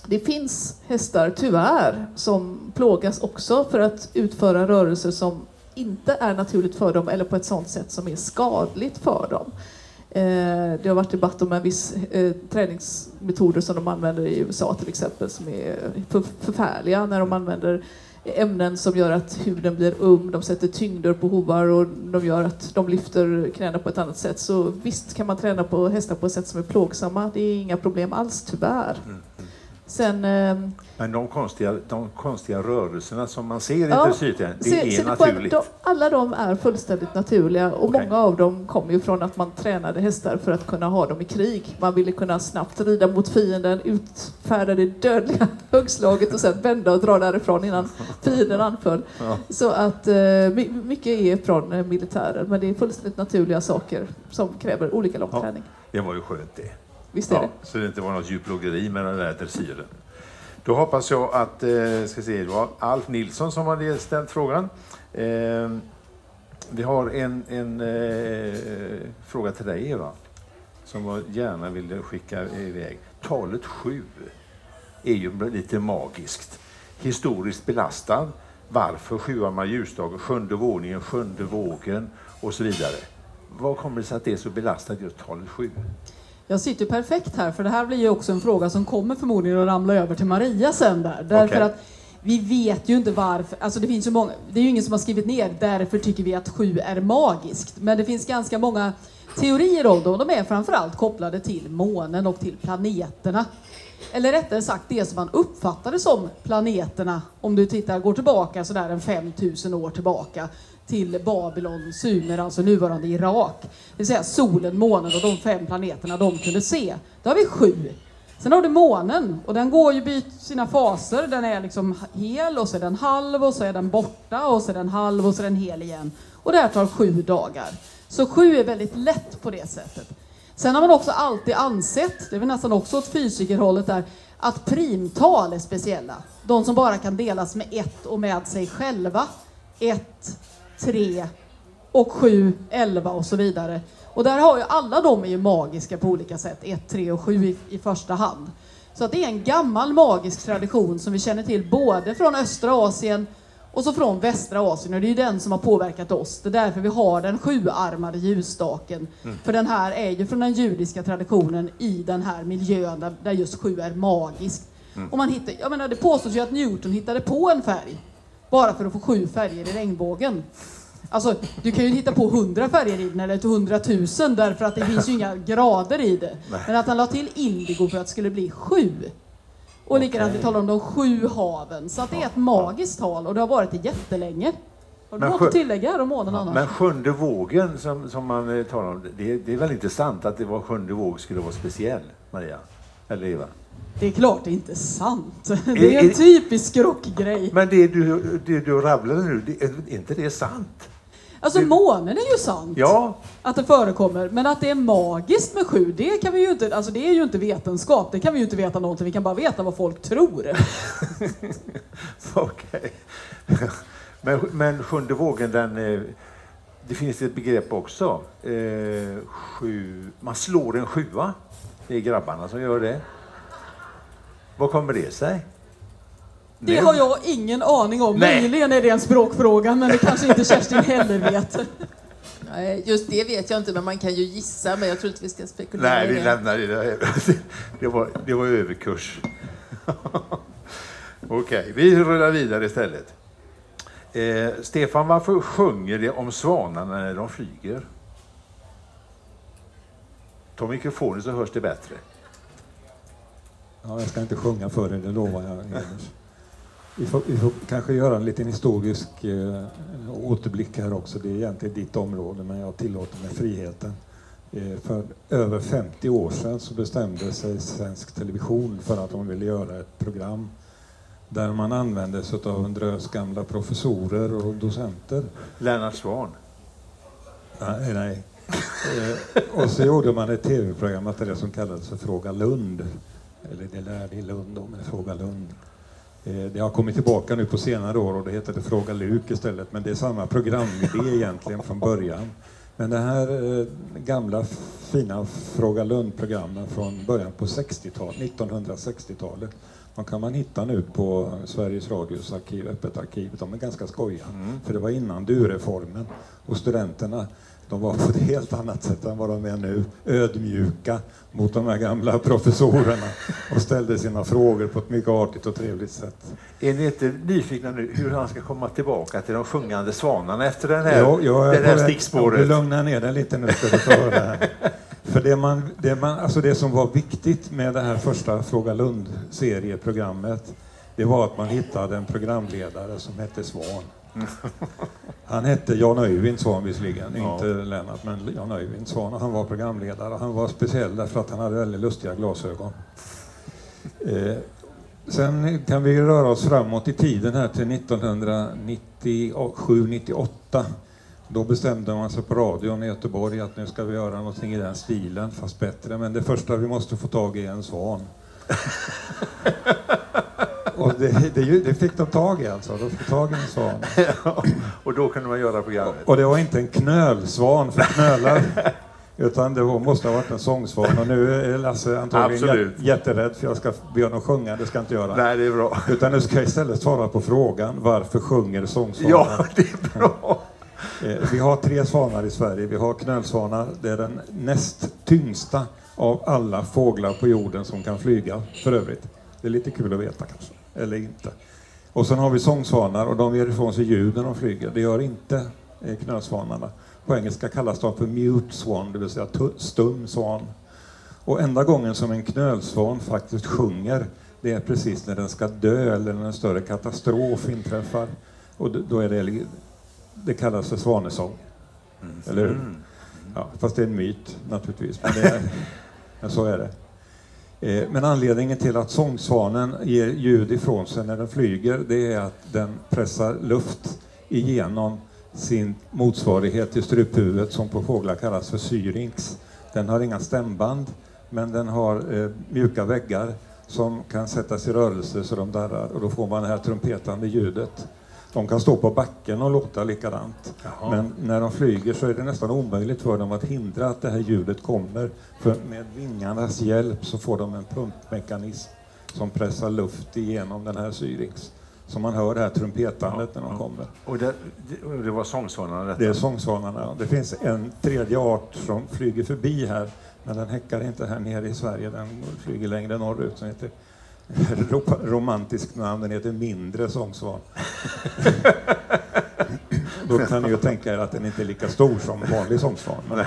det finns hästar, tyvärr, som plågas också för att utföra rörelser som inte är naturligt för dem eller på ett sådant sätt som är skadligt för dem. Eh, det har varit debatt om en viss eh, träningsmetoder som de använder i USA till exempel som är förfärliga när de använder ämnen som gör att huden blir um, de sätter tyngder på hovar och de gör att de lyfter knäna på ett annat sätt. Så visst kan man träna på hästar på ett sätt som är plågsamma. Det är inga problem alls tyvärr. Mm. Sen eh, Men de konstiga, de konstiga rörelserna som man ser i Ja, dressyrträning, det Se- är att naturligt. De, alla de är fullständigt naturliga och Okej. många av dem kommer ju från att man tränade hästar för att kunna ha dem i krig. Man ville kunna snabbt rida mot fienden, utfärda det dödliga huggslaget och sen vända och dra därifrån innan fienden anföll. Ja. Så att eh, my- mycket är från eh, militären men det är fullständigt naturliga saker som kräver olika lång Ja. träning. Det var ju skönt det. Visst är Ja, det? så det inte var något djurplågeri med den där dressyren. Då hoppas jag att, eh, ska se, det var Alf Nilsson som hade ställt frågan. Eh, vi har en, en eh, fråga till dig Eva, som jag gärna ville skicka iväg. Talet sju är ju lite magiskt. Historiskt belastad. Varför sjuan ljusdagen, sjunde våningen, sjunde vågen och så vidare. Vad kommer det sig att det är så belastat just talet sju? Jag sitter perfekt här, för det här blir ju också en fråga som kommer förmodligen att ramla över till Maria sen där. Därför Okej. att vi vet ju inte varför, alltså det finns ju många, det är ju ingen som har skrivit ner, därför tycker vi att sju är magiskt. Men det finns ganska många teorier om det och de är framförallt kopplade till månen och till planeterna. Eller rättare sagt det som man uppfattade som planeterna, om du tittar, går tillbaka sådär en 5000 år tillbaka till Babylon, Sumer, alltså nuvarande Irak. Det vill säga solen, månen och de fem planeterna de kunde se. Då har vi sju. Sen har du månen och den går ju byt sina faser. Den är liksom hel och så är den halv och så är den borta och så är den halv och så är den hel igen. Och det här tar sju dagar. Så sju är väldigt lätt på det sättet. Sen har man också alltid ansett, det är väl nästan också åt fysikerhållet där, att primtal är speciella. De som bara kan delas med ett och med sig själva. Ett, tre och sju, elva och så vidare. Och där har ju alla de är ju magiska på olika sätt, 1, 3 och 7 i, i första hand. Så att det är en gammal magisk tradition som vi känner till både från östra Asien och så från västra Asien och det är ju den som har påverkat oss. Det är därför vi har den sjuarmade ljusstaken. Mm. För den här är ju från den judiska traditionen i den här miljön där, där just sju är magiskt. Mm. Och man hittar, jag menar, det påstås ju att Newton hittade på en färg bara för att få sju färger i regnbågen. Alltså, du kan ju hitta på hundra färger i den eller hundratusen därför att det finns ju inga grader i det. Nej. Men att han la till indigo för att det skulle bli sju. Och okay. likadant, vi talar om de sju haven. Så att det är ett magiskt tal och det har varit det jättelänge. Har du något att tillägga här om månen ja, annars? Men sjunde vågen som, som man eh, talar om, det, det är väl inte sant att det var sjunde våg skulle vara speciell, Maria? Eller Eva? Det är klart det är inte sant. Det är en typisk rockgrej. Men det du, det du rabblade nu, det, är inte det sant? Alltså det... månen är ju sant. Ja. Att det förekommer. Men att det är magiskt med sju, det kan vi ju inte, alltså det är ju inte vetenskap. Det kan vi ju inte veta någonting. Vi kan bara veta vad folk tror. Okej. Men, men sjunde vågen, den, eh, det finns ett begrepp också. Eh, sju, man slår en sjua. Det är grabbarna som gör det. Vad kommer det sig? Det har jag ingen aning om. Nej. Möjligen är det en språkfråga, men det kanske inte Kerstin heller vet. Nej, just det vet jag inte, men man kan ju gissa. Men jag tror inte vi ska spekulera Nej, vi lämnar det. Det var, det var överkurs. Okej, okay, vi rullar vidare istället. Eh, Stefan, varför sjunger det om svanarna när de flyger? Ta mikrofonen så hörs det bättre. Ja, jag ska inte sjunga för dig, det lovar jag. Vi får, vi får, kanske göra en liten historisk eh, återblick här också. Det är egentligen ditt område, men jag tillåter mig friheten. Eh, för över 50 år sedan så bestämde sig Svensk Television för att de ville göra ett program där man använde sig av en drös gamla professorer och docenter. Lennart Swahn? Nej, nej. Eh, och så gjorde man ett tv-program det som kallades för Fråga Lund. Eller det lärde i Lund om, Fråga Lund. Eh, det har kommit tillbaka nu på senare år och det heter det Fråga Luk istället, men det är samma programidé egentligen från början. Men det här eh, gamla fina Fråga Lund-programmen från början på 60-talet, 1960-talet, de kan man hitta nu på Sveriges Radios arkiv, Öppet arkiv. De är ganska skojiga, mm. för det var innan du-reformen och studenterna de var på ett helt annat sätt än vad de är nu, ödmjuka mot de här gamla professorerna och ställde sina frågor på ett mycket artigt och trevligt sätt. Är ni inte nyfikna nu hur han ska komma tillbaka till de sjungande svanarna efter den här, jo, jag det här stickspåret? Jag lugna ner dig lite nu ska du få höra. För det, man, det, man, alltså det som var viktigt med det här första Fråga Lund-serieprogrammet, det var att man hittade en programledare som hette Svan. Han hette Jan Öjvind Svan visserligen, ja. inte Lennart, men Jan Öjvind Svan. Han var programledare. Han var speciell därför att han hade väldigt lustiga glasögon. Eh, sen kan vi röra oss framåt i tiden här till 1997-98. Då bestämde man sig på radion i Göteborg att nu ska vi göra någonting i den stilen, fast bättre. Men det första vi måste få tag i är en svan. Och det, det, det, fick de tag i alltså. De fick tag i en svan. Ja, och då kunde man göra programmet. Och, och det var inte en knölsvan för knölar. Utan det måste ha varit en sångsvan. Och nu är Lasse antagligen Absolut. jätterädd för jag ska be honom sjunga. Det ska jag inte göra. Nej, det är bra. Utan nu ska jag istället svara på frågan varför sjunger sångsvanar? Ja, det är bra. Eh, vi har tre svanar i Sverige. Vi har knölsvanar. Det är den näst tyngsta av alla fåglar på jorden som kan flyga för övrigt. Det är lite kul att veta kanske eller inte. Och sen har vi sångsvanar och de ger ifrån sig ljud när de flyger. Det gör inte eh, knölsvanarna. På engelska kallas de för mute swan, det vill säga stum svan. Och enda gången som en knölsvan faktiskt sjunger, det är precis när den ska dö eller när en större katastrof inträffar. Och då är det, det kallas för svanesång. Mm. Eller hur? Ja, fast det är en myt naturligtvis. Men, är, men så är det. Eh, men anledningen till att sångsvanen ger ljud ifrån sig när den flyger, det är att den pressar luft igenom sin motsvarighet till struphuvudet som på fåglar kallas för syrinx. Den har inga stämband, men den har eh, mjuka väggar som kan sättas i rörelse så de darrar och då får man det här trumpetande ljudet. De kan stå på backen och låta likadant. Jaha. Men när de flyger så är det nästan omöjligt för dem att hindra att det här ljudet kommer. För med vingarnas hjälp så får de en pumpmekanism som pressar luft igenom den här syrinx. Så man hör det här trumpetandet när de kommer. Och det, det, var sångsvanarna detta? Det är sångsvanarna. Det finns en tredje art som flyger förbi här, men den häckar inte här nere i Sverige. Den flyger längre norrut. Som heter, romantiskt namn, den heter mindre sångsvan. Då kan ni ju tänka er att den inte är lika stor som vanlig sångsvan. Men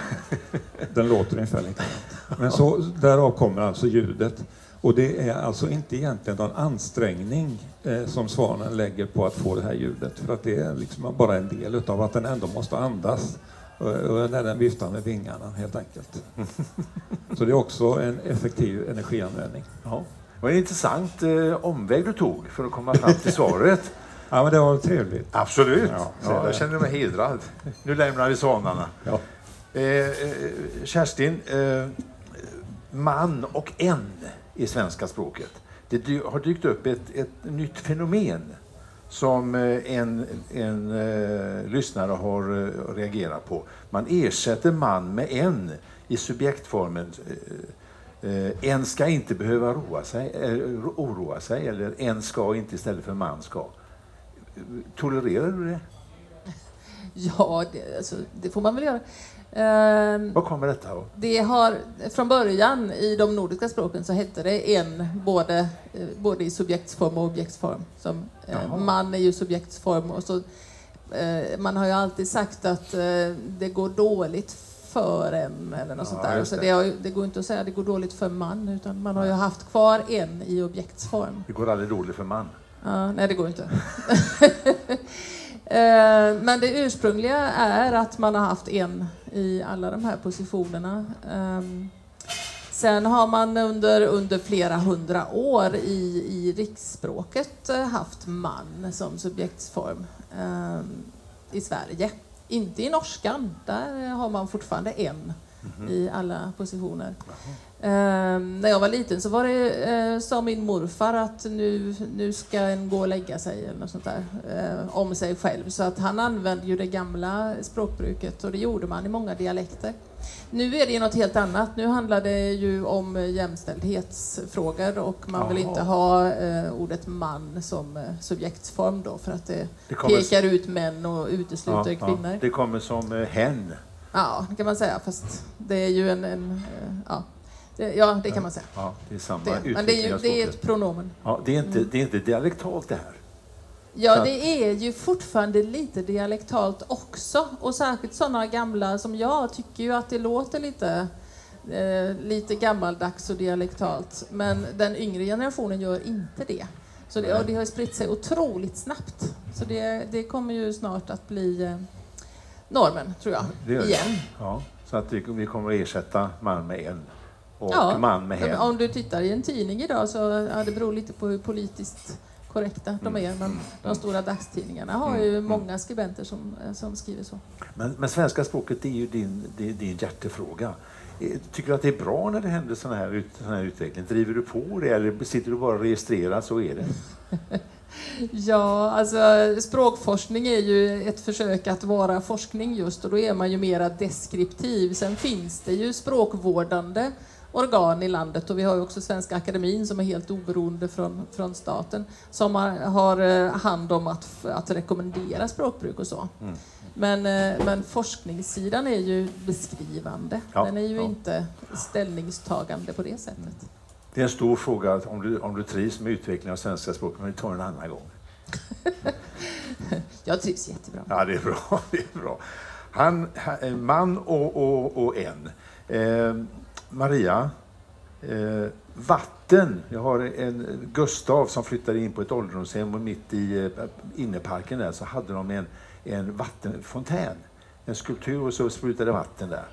den låter ungefär likadant. Men så, därav kommer alltså ljudet. Och det är alltså inte egentligen någon ansträngning eh, som svanen lägger på att få det här ljudet. För att det är liksom bara en del av att den ändå måste andas eh, när den viftar med vingarna helt enkelt. Så det är också en effektiv energianvändning. Ja. Det var en intressant eh, omväg du tog för att komma fram till svaret. Ja, men det var trevligt. Absolut. Ja, ja. jag känner mig hedrad. Nu lämnar vi svanarna. Ja. Eh, eh, Kerstin, eh, man och en i svenska språket. Det dy- har dykt upp ett, ett nytt fenomen som eh, en, en eh, lyssnare har eh, reagerat på. Man ersätter man med en i subjektformen. Eh, eh, en ska inte behöva roa sig, eh, ro- oroa sig eller en ska inte istället för man ska. Tolererar du det? Ja, det, alltså, det får man väl göra. Ehm, Var kommer detta av? Det har från början i de nordiska språken så hette det en både, eh, både i subjektsform och objektsform. Som, eh, man är ju subjektsform och så, eh, man har ju alltid sagt att eh, det går dåligt för en eller något Ja, sånt där. Så det. det, ju, det går inte att säga att det går dåligt för man utan man har ju haft kvar en i objektsform. Det går aldrig dåligt för man. Ja, nej, det går inte. Eh, Men det ursprungliga är att man har haft en i alla de här positionerna. Ehm, Sen har man under, under flera hundra år i, i riksspråket haft man som subjektsform ehm, i Sverige. Inte i norskan, där har man fortfarande en i alla positioner. Ehm, när jag var liten så var det, eh, sa min morfar att nu, nu ska en gå och lägga sig eller något sånt där eh, om sig själv. Så att han använde ju det gamla språkbruket och det gjorde man i många dialekter. Nu är det ju något helt annat. Nu handlar det ju om jämställdhetsfrågor och man vill Jaha. inte ha eh, ordet man som eh, subjektsform då för att det, Det pekar ut män och utesluter kvinnor. Det kommer som eh, hen. Ja, det kan man säga, fast det är ju en... en eh, ja. Det, ja, det kan man säga. Ja, det är samma Det. Men det är, ju, det är ett pronomen. Ja, det, är inte, det är inte dialektalt det här. Ja, det är ju fortfarande lite dialektalt också. Och särskilt sådana gamla som jag tycker ju att det låter lite, eh, lite gammaldags och dialektalt. Men den yngre generationen gör inte det. Så det, och det har spritt sig otroligt snabbt. Så det, det kommer ju snart att bli eh, normen, tror jag. Det gör det. Igen. Ja, så att vi, vi kommer att ersätta man med en och Ja, man med hen. Om du tittar i en tidning idag så ja, det beror lite på hur politiskt korrekta de är. Men de stora dagstidningarna har ju många skribenter som, eh, som skriver så. Men, men svenska språket det är ju din, det är din hjärtefråga. Eh, Tycker du att det är bra när det händer sån här, sån här utveckling? Driver du på det eller sitter du bara och registrerar? Så är det. Ja, alltså språkforskning är ju ett försök att vara forskning just och då är man ju mera deskriptiv. Sen finns det ju språkvårdande organ i landet och vi har ju också Svenska Akademin som är helt oberoende från, från staten som har, har eh, hand om att, att rekommendera språkbruk och så. Mm. Men, eh, men forskningssidan är ju beskrivande. Ja, Den är ju ja. inte ställningstagande på det sättet. Det är en stor fråga om du, om du trivs med utvecklingen av svenska språket, men vi tar en annan gång. Jag trivs jättebra. Ja, det är bra. Det är bra. Han, man och, och, och en. Eh, Maria, eh, vatten. Jag har en Gustav som flyttade in på ett ålderdomshem och mitt i eh, inneparken där så hade de en, en vattenfontän. En skulptur och så sprutade vatten där.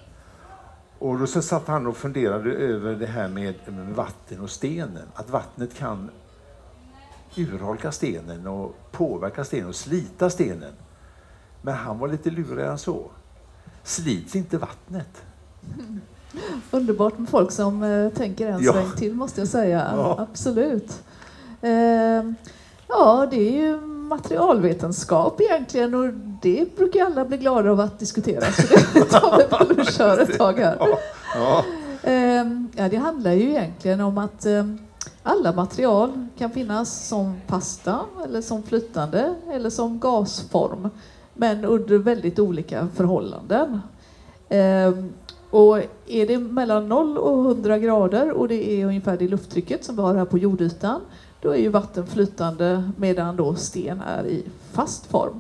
Och då så satt han och funderade över det här med, med vatten och stenen. Att vattnet kan urholka stenen och påverka stenen och slita stenen. Men han var lite lurigare än så. Slits inte vattnet? Underbart med folk som eh, tänker en Ja. sväng till måste jag säga. Ja. Absolut. Eh, ja, det är ju materialvetenskap egentligen och det brukar alla bli glada av att diskutera. Så det tar vi väl och kör ett tag här. Ja. Ehm, Ja, det handlar ju egentligen om att ehm, alla material kan finnas som pasta eller som flytande eller som gasform. Men under väldigt olika förhållanden. Och är det mellan 0 och 100 grader och det är ungefär det lufttrycket som vi har här på jordytan, då är ju vatten flytande medan då sten är i fast form.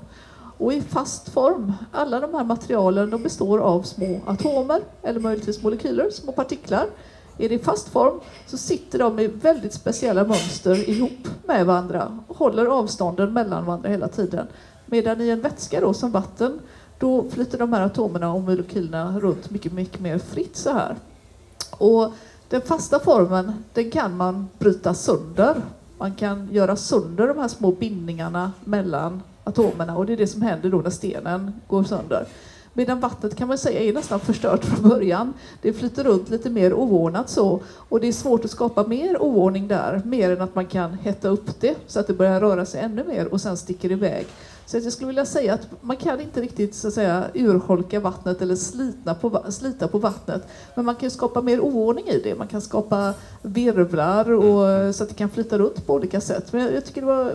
Och i fast form, alla de här materialen de består av små atomer eller möjligtvis molekyler, små partiklar. Är det i fast form så sitter de i väldigt speciella mönster ihop med varandra och håller avstånden mellan varandra hela tiden. Medan i en vätska då, som vatten, då flyter de här atomerna och molekylerna runt mycket, mycket mer fritt så här. Och den fasta formen, den kan man bryta sönder. Man kan göra sönder de här små bindningarna mellan atomerna och det är det som händer då när stenen går sönder. Medan vattnet kan man säga är nästan förstört från början. Det flyter runt lite mer oordnat så och det är svårt att skapa mer oordning där, mer än att man kan hetta upp det så att det börjar röra sig ännu mer och sen sticker iväg. Så jag skulle vilja säga att man kan inte riktigt så att säga, urholka vattnet eller slitna på, slita på vattnet. Men man kan skapa mer oordning i det. Man kan skapa virvlar och, så att det kan flyta runt på olika sätt. Men jag, jag tycker det var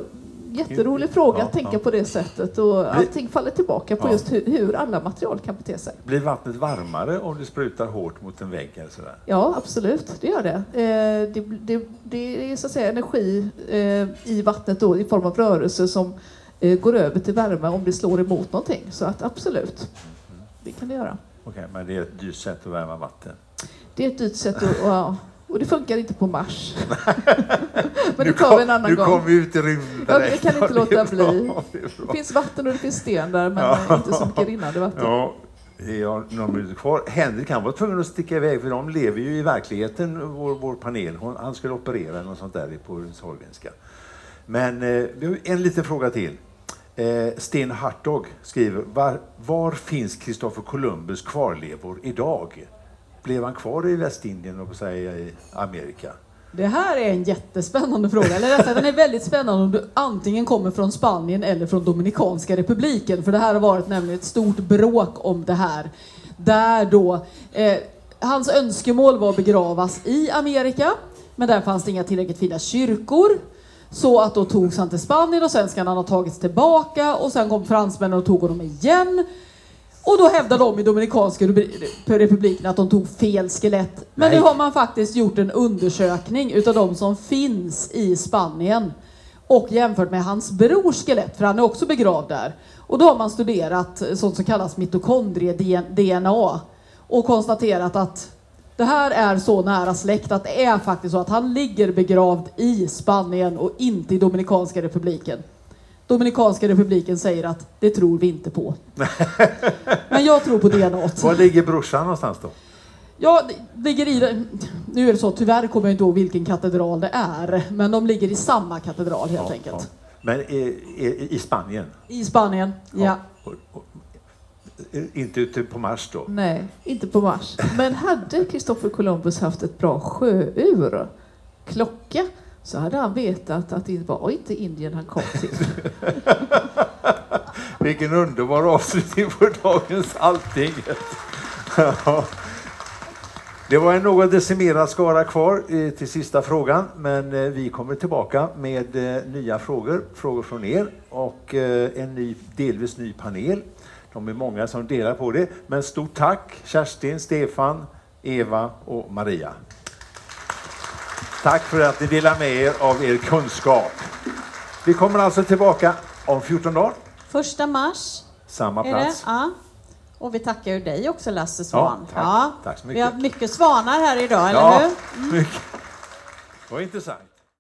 jätterolig fråga Ja, att tänka ja. på det sättet. Och allting faller tillbaka på Ja. just hur, hur alla material kan bete sig. Blir vattnet varmare om du sprutar hårt mot en vägg eller sådär? Ja, absolut. Det gör det. Eh, det, det, det är så att säga energi eh, i vattnet då, i form av rörelse som går över till värme om det slår emot någonting. Så att absolut, det kan det göra. Okej, men det är ett dyrt sätt att värma vatten. Det är ett dyrt sätt att... ja, Och det funkar inte på Mars. Men det tar kom- vi en annan nu gång. kom vi ut i rymden Ja, det direkt. kan inte det låta bra, bli. det. Det finns vatten och det finns sten där, men Ja. inte så mycket rinnande vatten. Ja, vi har några minuter kvar. Henrik han var tvungen att sticka iväg för de lever ju i verkligheten, vår, vår panel. Hon, han skulle operera något sånt där på Sahlgrenska. Men eh, en liten fråga till. Eh, Sten Hartog skriver, var, var finns Kristoffer Columbus kvarlevor idag? Blev han kvar i Västindien och säga i Amerika? Det här är en jättespännande fråga. Eller rättare den är väldigt spännande om du antingen kommer från Spanien eller från Dominikanska republiken. För det här har varit nämligen ett stort bråk om det här. Där då eh, hans önskemål var att begravas i Amerika. Men där fanns det inga tillräckligt fina kyrkor. Så att då togs han till Spanien och sen ska han ha tagits tillbaka och sen kom fransmännen och tog honom igen. Och då hävdar de i Dominikanska republiken att de tog fel skelett. Men Nej. nu har man faktiskt gjort en undersökning utav de som finns i Spanien och jämfört med hans brors skelett, för han är också begravd där. Och då har man studerat sånt som kallas mitokondrie-DNA och konstaterat att det här är så nära släkt att det är faktiskt så att han ligger begravd i Spanien och inte i Dominikanska republiken. Dominikanska republiken säger att det tror vi inte på. Men jag tror på DNA. Var ligger brorsan någonstans då? Ja, det ligger i... Nu är det så, tyvärr kommer jag inte ihåg vilken katedral det är. Men de ligger i samma katedral helt Ja, enkelt. ja. Men i, i, i Spanien? I Spanien, ja. Och, och, inte ute på Mars då? Nej, inte på Mars. Men hade Kristoffer Columbus haft ett bra sjöur, klocka, så hade han vetat att det var inte Indien han kom till. Vilken underbar avslutning på dagens Allting. Det var en något decimerad skara kvar eh, till sista frågan, men eh, vi kommer tillbaka med eh, nya frågor, frågor från er och en ny, delvis ny panel. De är många som delar på det, men stort tack Kerstin, Stefan, Eva och Maria. Tack för att ni delar med er av er kunskap. Vi kommer alltså tillbaka om 14 dagar, Första mars samma plats. Ja. Och vi tackar ju dig också Lasse Svan. Ja, tack. Tack så Vi mycket. har mycket svanar här idag, eller Ja, hur? mycket. Det var intressant.